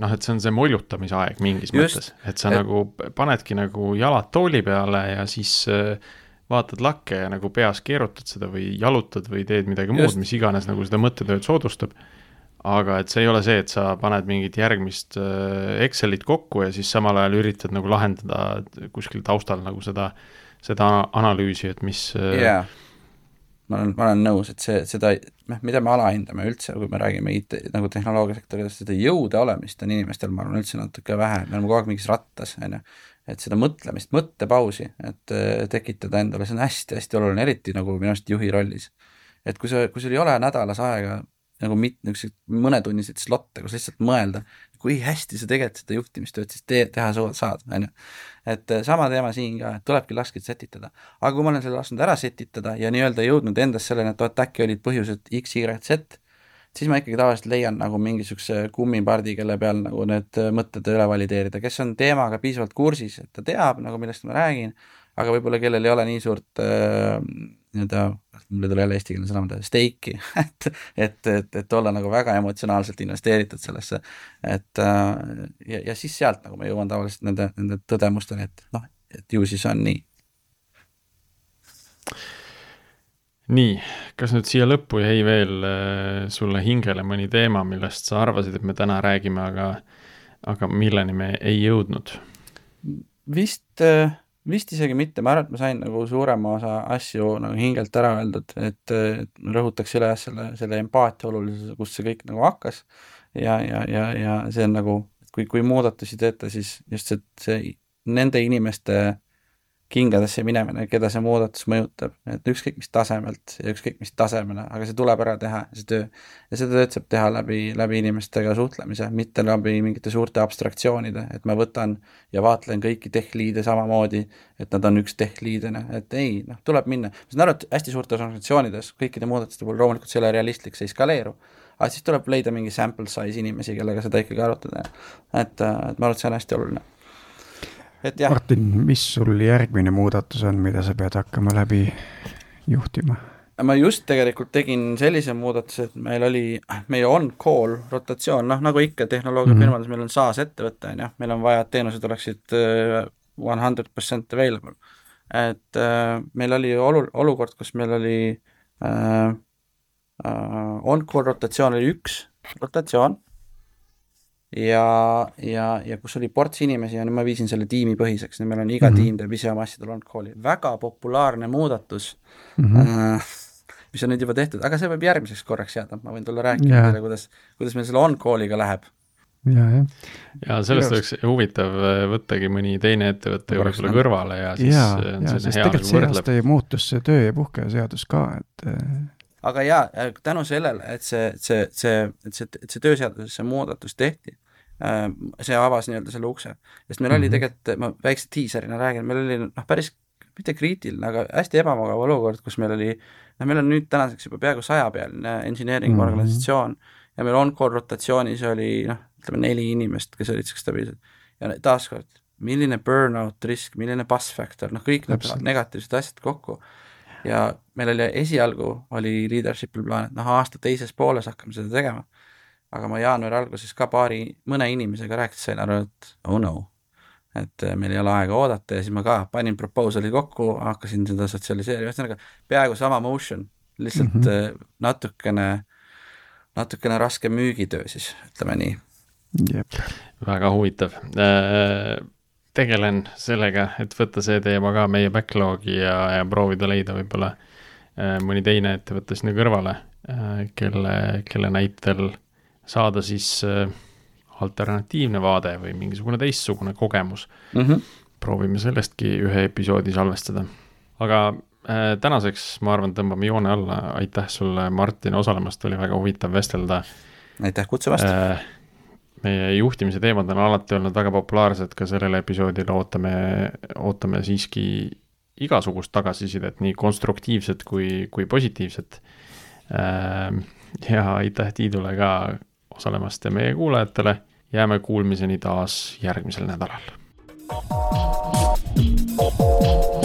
noh, et see on see moljutamise aeg mingis just, mõttes, et sa et... nagu panedki nagu jalad tooli peale ja siis äh, vaatad lakke ja nagu peas keerutad seda või jalutad või teed midagi just. muud, mis iganes nagu seda mõttetööd soodustab aga et see ei ole see, et sa paned mingit järgmist äh, Excelit kokku ja siis samal ajal üritad nagu lahendada kuskil taustal nagu seda, seda analüüsi, et mis yeah. Ma olen, ma olen nõus, et see, seda, noh, mida me alahindame üldse, kui me räägime IT, nagu tehnoloogiasektoris, seda jõude olemist on inimestel, ma arvan, üldse natuke vähe, me oleme kogu aeg mingis rattas, on ju. et seda mõtlemist, mõttepausi, et äh, tekitada endale, see on hästi-hästi oluline, eriti nagu minu arust juhi rollis. et kui sa, kui sul ei ole nädalas aega nagu mit-, niisuguseid mõnetunniseid slot'e, kus lihtsalt mõelda, kui hästi sa tegelikult seda juhtimistööd siis tee, teha saad, on ju. et äh, sama teema siin ka, et tulebki lasked sätitada. aga kui ma olen selle lasknud ära sätitada ja nii-öelda jõudnud endast selleni, et oot, äkki olid põhjused X, Y, Z, siis ma ikkagi tavaliselt leian nagu mingisuguse kummipardi, kelle peal nagu need mõtted üle valideerida, kes on teemaga piisavalt kursis, et ta teab nagu, millest ma räägin, aga võib-olla kellel ei ole nii suurt äh, nii-öelda mul ei tule jälle eestikeelne sõna, mida, steiki et, et, et, et olla nagu väga emotsionaalselt investeeritud sellesse. et äh, ja, ja siis sealt nagu ma jõuan tavaliselt nende, nende tõdemusteni, et noh, et ju siis on nii. nii, kas nüüd siia lõppu jäi veel äh, sulle hingele mõni teema, millest sa arvasid, et me täna räägime, aga, aga milleni me ei jõudnud? vist äh, vist isegi mitte, ma arvan, et ma sain nagu suurema osa asju nagu hingelt ära öeldud, et, rõhutaks üle selle, selle empaatia olulisuse, kust see kõik nagu hakkas. ja, ja, ja, ja see on nagu, kui, kui muudatusi teete, siis just see, see nende inimeste kingadesse minemine, keda see muudatus mõjutab, et ükskõik mis tasemelt ja ükskõik mis tasemele, aga see tuleb ära teha, see töö. ja seda tööd saab teha läbi, läbi inimestega suhtlemise, mitte läbi mingite suurte abstraktsioonide, et ma võtan ja vaatlen kõiki tech-liide samamoodi, et nad on üks tech-liidena, et ei, noh, tuleb minna. ma saan aru, et hästi suurtes organisatsioonides kõikide muudatuste puhul loomulikult see ei ole realistlik, see ei skaleeru, aga siis tuleb leida mingi sample size inimesi, kellega seda ikkagi arutada. et, et ma arvan, et see on hästi oluline et jah. Martin, mis sul järgmine muudatus on, mida sa pead hakkama läbi juhtima? ma just tegelikult tegin sellise muudatuse, et meil oli meie on-call rotatsioon, noh nagu ikka tehnoloogiafirmades mm -hmm. meil on SaaS ettevõte, on ju, meil on vaja, et teenused oleksid äh, one hundred percent available. et äh, meil oli olu-, olukord, kus meil oli äh, äh, on-call rotatsioon oli üks rotatsioon ja, ja, ja kus oli ports inimesi ja nüüd ma viisin selle tiimipõhiseks, nüüd meil on iga mm -hmm. tiim teeb ise oma asjadel on-call'i, väga populaarne muudatus mm, -hmm. äh, mis on nüüd juba tehtud, aga see võib järgmiseks korraks jääda, ma võin tulla rääkima teile, kuidas, kuidas meil selle on-call'iga läheb. ja, jah. ja sellest oleks huvitav äh, võttagi mõni teine ettevõte juurde sulle kõrvale ja siis ja, ja, sest tegelikult see aasta ju muutus see töö- ja puhkeseadus ka, et äh, aga jaa, tänu sellele, et see, see, see, et see, et see tööseadusesse muudatus tehti, äh, see avas nii-öelda selle ukse. sest meil mm -hmm. oli mhm. tegelikult, ma väikse diiserina räägin, meil oli noh, päris mitte kriitiline, aga hästi ebamugav olukord, kus meil oli, noh, meil on nüüd tänaseks juba peaaegu sajapealine engineering mm -hmm. organisatsioon ja meil on-call rotatsioonis oli noh, ütleme neli inimest, kes olid siuksed stabiilsed. ja taaskord, milline burnout risk, milline bus factor, noh, kõik need negatiivsed asjad kokku ja meil oli esialgu, oli leadership'il plaan, et noh, aasta teises pooles hakkame seda tegema, aga ma jaanuari alguses ka paari, mõne inimesega rääkides sain aru, et oh no, et äh, meil ei ole aega oodata. Ja siis ma ka panin proposal'i kokku, hakkasin seda sotsialiseerima, ühesõnaga peaaegu sama motion, lihtsalt mm -hmm. natukene, natukene raskem müügitöö siis, ütleme nii. väga huvitav. Äh, tegelen sellega, et võtta see teema ka meie backlog'i ja, ja proovida leida võib-olla äh, mõni teine ettevõte sinna kõrvale, äh, kelle, kelle näitel saada siis äh, alternatiivne vaade või mingisugune teistsugune kogemus mm. -hmm. proovime sellestki ühe episoodi salvestada. aga tänaseks, ma arvan, tõmbame joone alla, aitäh sulle, Martin, osalemast, oli väga huvitav vestelda. aitäh kutsumast äh, meie juhtimise teemad on alati olnud väga populaarsed, ka sellel episoodil ootame, ootame siiski igasugust tagasisidet, nii konstruktiivset kui, kui positiivset. ja aitäh Tiidule ka osalemast ja meie kuulajatele jääme kuulmiseni taas järgmisel nädalal. thank you